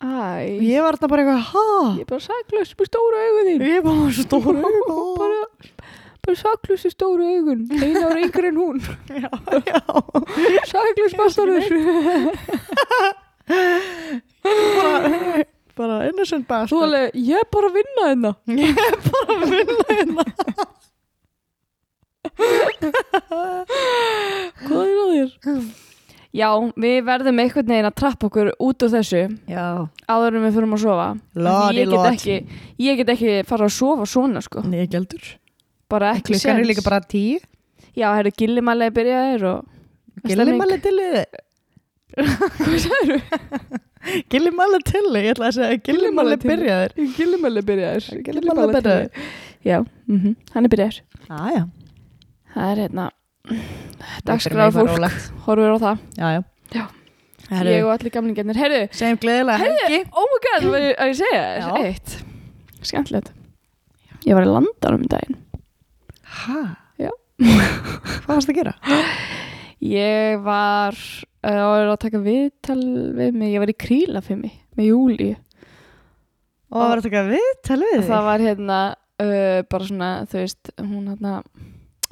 Æ, Ég var þarna bara eitthvað, ha? ég er bara saklaus með stóra augun þín. Ég er bara svo stóra <laughs> bara, bara saklaus með stóra augun. Einu ára yngri en hún. <laughs> Já, já Saklaus bastarður. Bara, bara innocent Þú bastard alveg, ég er bara að vinna hérna. <laughs> Ég er bara að vinna hérna Hvað er að þér? Já, við verðum einhvern veginn að trappa okkur út úr þessu Já áður en við fyrir að sofa. Lordy ég, get lord. ekki, ég get ekki fara að sofa svona sko. Nei, gældur Bara ekki Klukkan er séns. líka bara tíu Já, herru, gillimalegi byrjaðir og... Gillimalli tilli <laughs> Hvað sagður <laughs> Gillimalli tilli, ég ætla að segja tilli. byrjaðir Gillimalegi byrjaðir. Gillimalli byrjaðir Já, mm hann er byrjaðir. Já, já Það er hérna... Bara fólk, horfur á það. Já, já Já. Herru, Ég og allir gamlingarnir. Herru, segjum gleðilega helgi oh my god, var ég að ég segja þér eitt. Skemmtilegt. Ég var í landanum um daginn. Hæ? Já. Hvað varst að gera? Ég var uh, að taka viðtal við mig, ég var í krílafimi með Júli Og það var að taka viðtal við og það var hérna uh, bara svona, þú veist, hún hérna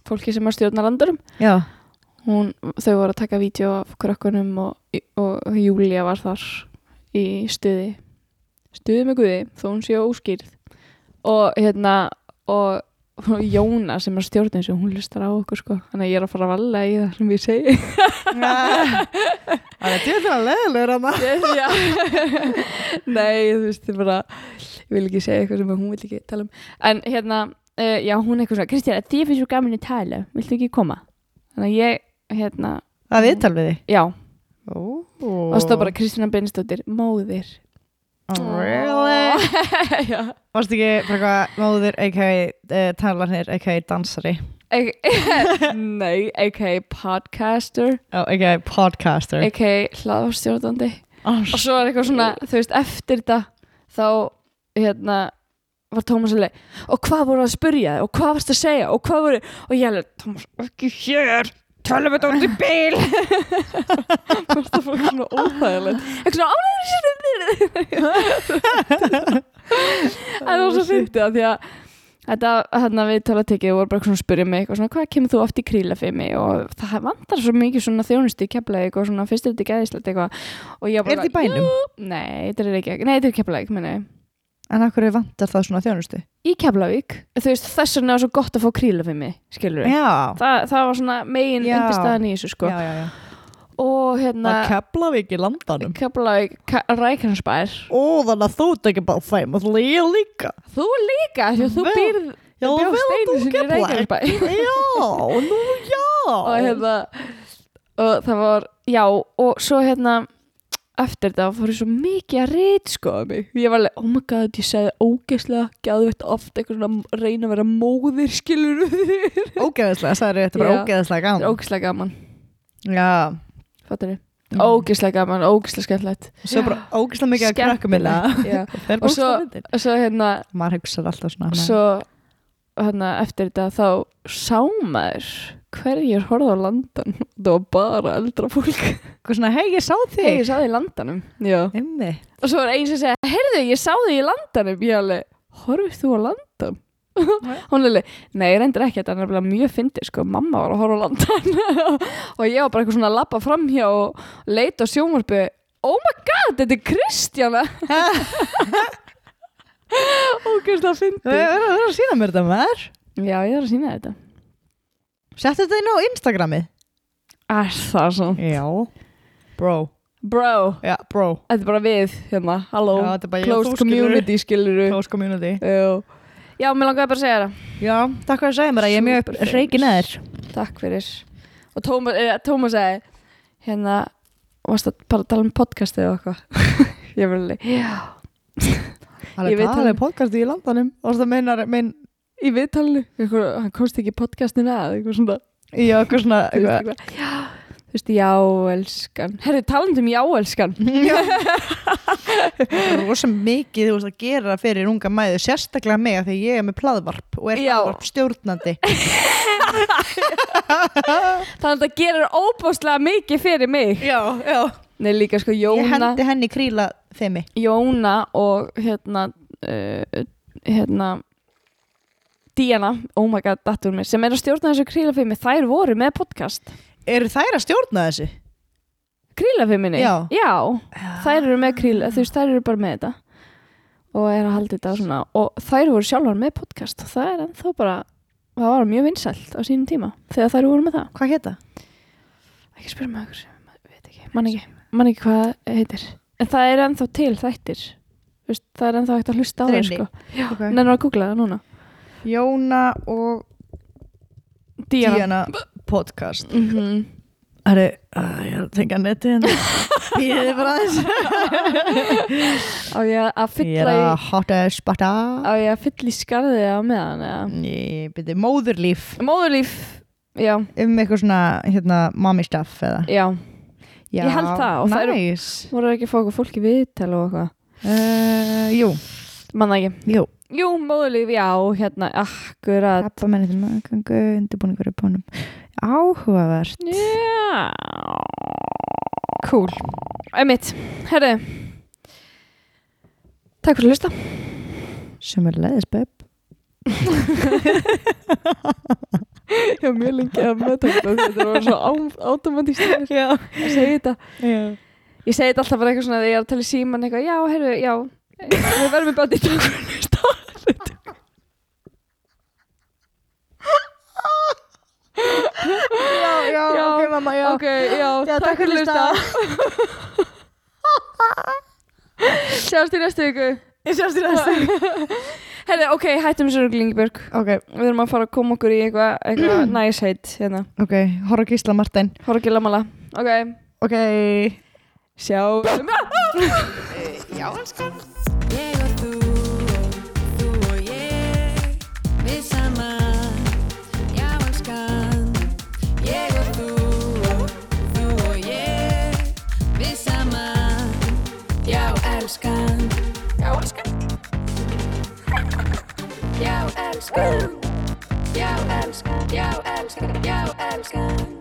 fólki sem er stjórnar landurum Já. Hún, þau voru að taka vídeo af krökkunum og, og Júlia var þar í stuði. Stuði með Guði, þó hún sé óskýrð. Og hérna og og Jóna sem er stjórn eins og hún hlustar á okkur sko. Þannig að ég er að fara að valla í það sem ég segi. Það er tjóðlega leðilegur Yes, <laughs> já. Nei, þú veist, ég bara ég vil ekki segja eitthvað sem hún vil ekki tala um. En hérna, uh, já, hún er eitthvað svona Kristján, þið finnst svo gaman að tala viltu ekki koma? Þannig að ég, hérna Það viðtal við þig? Já, Ó. Og það stóð bara Kristjana Beinsdóttir, móðir Really? <laughs> já Varst ekki eitthvað móðir, a.k.a. Uh, talarnir, a.k.a. dansari <laughs> Nei, a.k.a. podcaster a.k.a. podcaster a.k.a. hlaðvarstjórnandi oh, og svo er eitthvað svona, þú veist, eftir þetta þá, hérna var Tómas alveg, og hvað voru að spyrja og hvað varst að segja og hvað voru og ég alveg, Tómas, ekki hér tala við þetta út í bíl. Varst að fóra svona óþægilegt. Eitthvað svona álæður <laughs> en það var svo fyndið að því að þetta, hérna við tala tekið voru bara svona að spyrja mig eitthvað svona, hvað kemur þú oft í krílafimi og það vantar svo mikið svona þjónustu í keflaðið og svona fyrst er þetta geðislegt eitthvað. Og ég Er þetta í bænum? Nei, þetta er ekki, nei, þetta er keflaðið, minni En af hverju vantar það svona þjónustu? í Keflavík, þú veist þess vegna er svo gott að fá krílafimi, skilur við Já. Þa, það var svona megin undirstaðan í þessu sko. Já, já, já. Og hérna Það kepla við ekki landanum. Keflavík, Rækjansbær Ó, þannig að þú ekki bara famous Ég líka. Þú líka, því að þú býrð Já, þú bjóst vel, einu þú sinni í Keflavík. Reykjanesbæ Já, nú já. <laughs> Og hérna og það var, já, og svo hérna eftir þetta fór ég svo mikið að reytskoða mig. Ég var alveg, oh my god, ég segði ógeðslega gæðvett oft eitthvað svona reyna að vera móðir skilur það <laughs> Ógeðslega, sagði þetta bara Já. ógeðslega gaman. Ógeðslega gaman, Já. Fattar þið Mm. ógeðslega gaman, ógeðslega skemmtilegt. Svo bara ógeðslega mikið að krakka. Þeir <laughs> og svo, svo og svo hérna Maður hugsaði alltaf svona nei. svo hérna eftir þetta þá sá maður hverjir horfði á landan <laughs> það var bara eldra fólk. Eitthvað svona, hei, ég sá þig. Ég sá þig í landanum. Já. Einmi og svo var einn sem segja, heyrðu, ég sá þig í landanum. Ég alveg, horfist þú á landan? <laughs> hún alveg, nei, reyndir ekki þetta er nefnilega mjög fyndið, sko, mamma var að horfa á landan <laughs> og ég var bara eitthvað svona að lappa framhjá og leita á sjónvarpi oh my god, þetta er Kristjana ógeðslega Þú fyndið verður að sína mér þetta maður. Já, ég er að sína þetta Settu þetta inn á Instagrami er það svo Já. Bro. Bro, Já, bro. Þetta er bara við hérna, halló, Já, þetta er bara ég closed skilurðu. community skiluru Close community. Já, já, mér langaði bara að segja það. Já, takk fyrir að segja mér að ég er mjög reikin eður Takk fyrir. Og Tómas, eh, Tómas segi Hérna, varst að bara tala um podcastið og eitthvað? <laughs> Ég alveg, já. Það Ég er talað það. um podcasti í landanum. Og það meinar, mein Í viðtalinu, eitthvað, hann komst ekki í podcastinu að eitthvað svona, Já, eitthvað svona eitthvað. eitthvað. Já, Þú veist, já, elskan. Herri, talandi um já, elskan. Það er rosa mikið þú veist að gera fyrir unga mæðu sérstaklega mig að því ég er með plaðvarp og er plaðvarp stjórnandi. <laughs> Þannig að það gerir óbúslega mikið fyrir mig. Já, já. Nei, líka sko Ég Jóna hendi henni kríla þemi. Jóna og hérna uh, hérna Díana, oh my god, dattur mér sem er að stjórna þessu krílafimi, þær voru með podcast Eru þær að stjórna þessu? Krílafiminni? Já. þær eru með kríla, þú veist, þær eru bara með þetta og er að halda þetta svona og þær voru sjálfar með podcast og það er ennþá bara, það var mjög vinsælt á sínum tíma þegar þær voru með það Hvað hétta? ekki spyrja mig okkur, veit ekki, man ekki man ekki hvað það heitir en það er ennþá til þættir Þú veist, það er ennþá hægt að hlusta á það sko. Okay. Nennar að googla það núna Jóna og Díana, Díana podcast. Mhm. Það er, uh, ég er að tengja neti hérna. <laughs> Býðið bara aðeins. <laughs> Á ég að Ég er fylla í að hotta spatta Á ég að fylla í skarðið á meðan eða? Ég byrði móðurlíf. Móðurlíf, já, um eitthvað svona hérna, mommy stuff eða? Já. Já, Ég held það og það eru- nice. Voru ekki að fólki viðtal og eitthvað? Uh, Jú, Manna ekki. Jú Jú, móðurlíf, já, hérna, akkurat. Pappa menni til maðurgangu, undirbúningur upp honum Áhugavert. Já. Cool. Einmitt, herri Takk fyrir að hlusta. Sem er leiðis, beb <laughs> Já, mjög lengi að meðtaka þetta Þetta var svo automatíst að segja þetta. Já. Ég segi þetta alltaf bara eitthvað svona þegar ég er að tala í síman eitthvað, já, heyrðu, já við verðum með bæti í að hlusta Já, já, Já, ok mamma, já. Ok, já, Já, takk fyrir að hlusta. Sjáumst í næstu viku. Sjást í næstu Herri, ok, hættum þessu ruglingi Björg Ok, Við erum að fara að koma okkur í eitthvað eitthva <clears throat> næsheit hérna. Ok, horra Gísla Martin Hóra ekki lamala Ok, Ok sjá Já, elskan. Ég og þú og þú og ég Við saman Já, elskan. Ég og þú og þú og ég Við saman Já, elskan. Já, elskan. Já, elskan. Já, elskan. Já, elskan. Já, elskan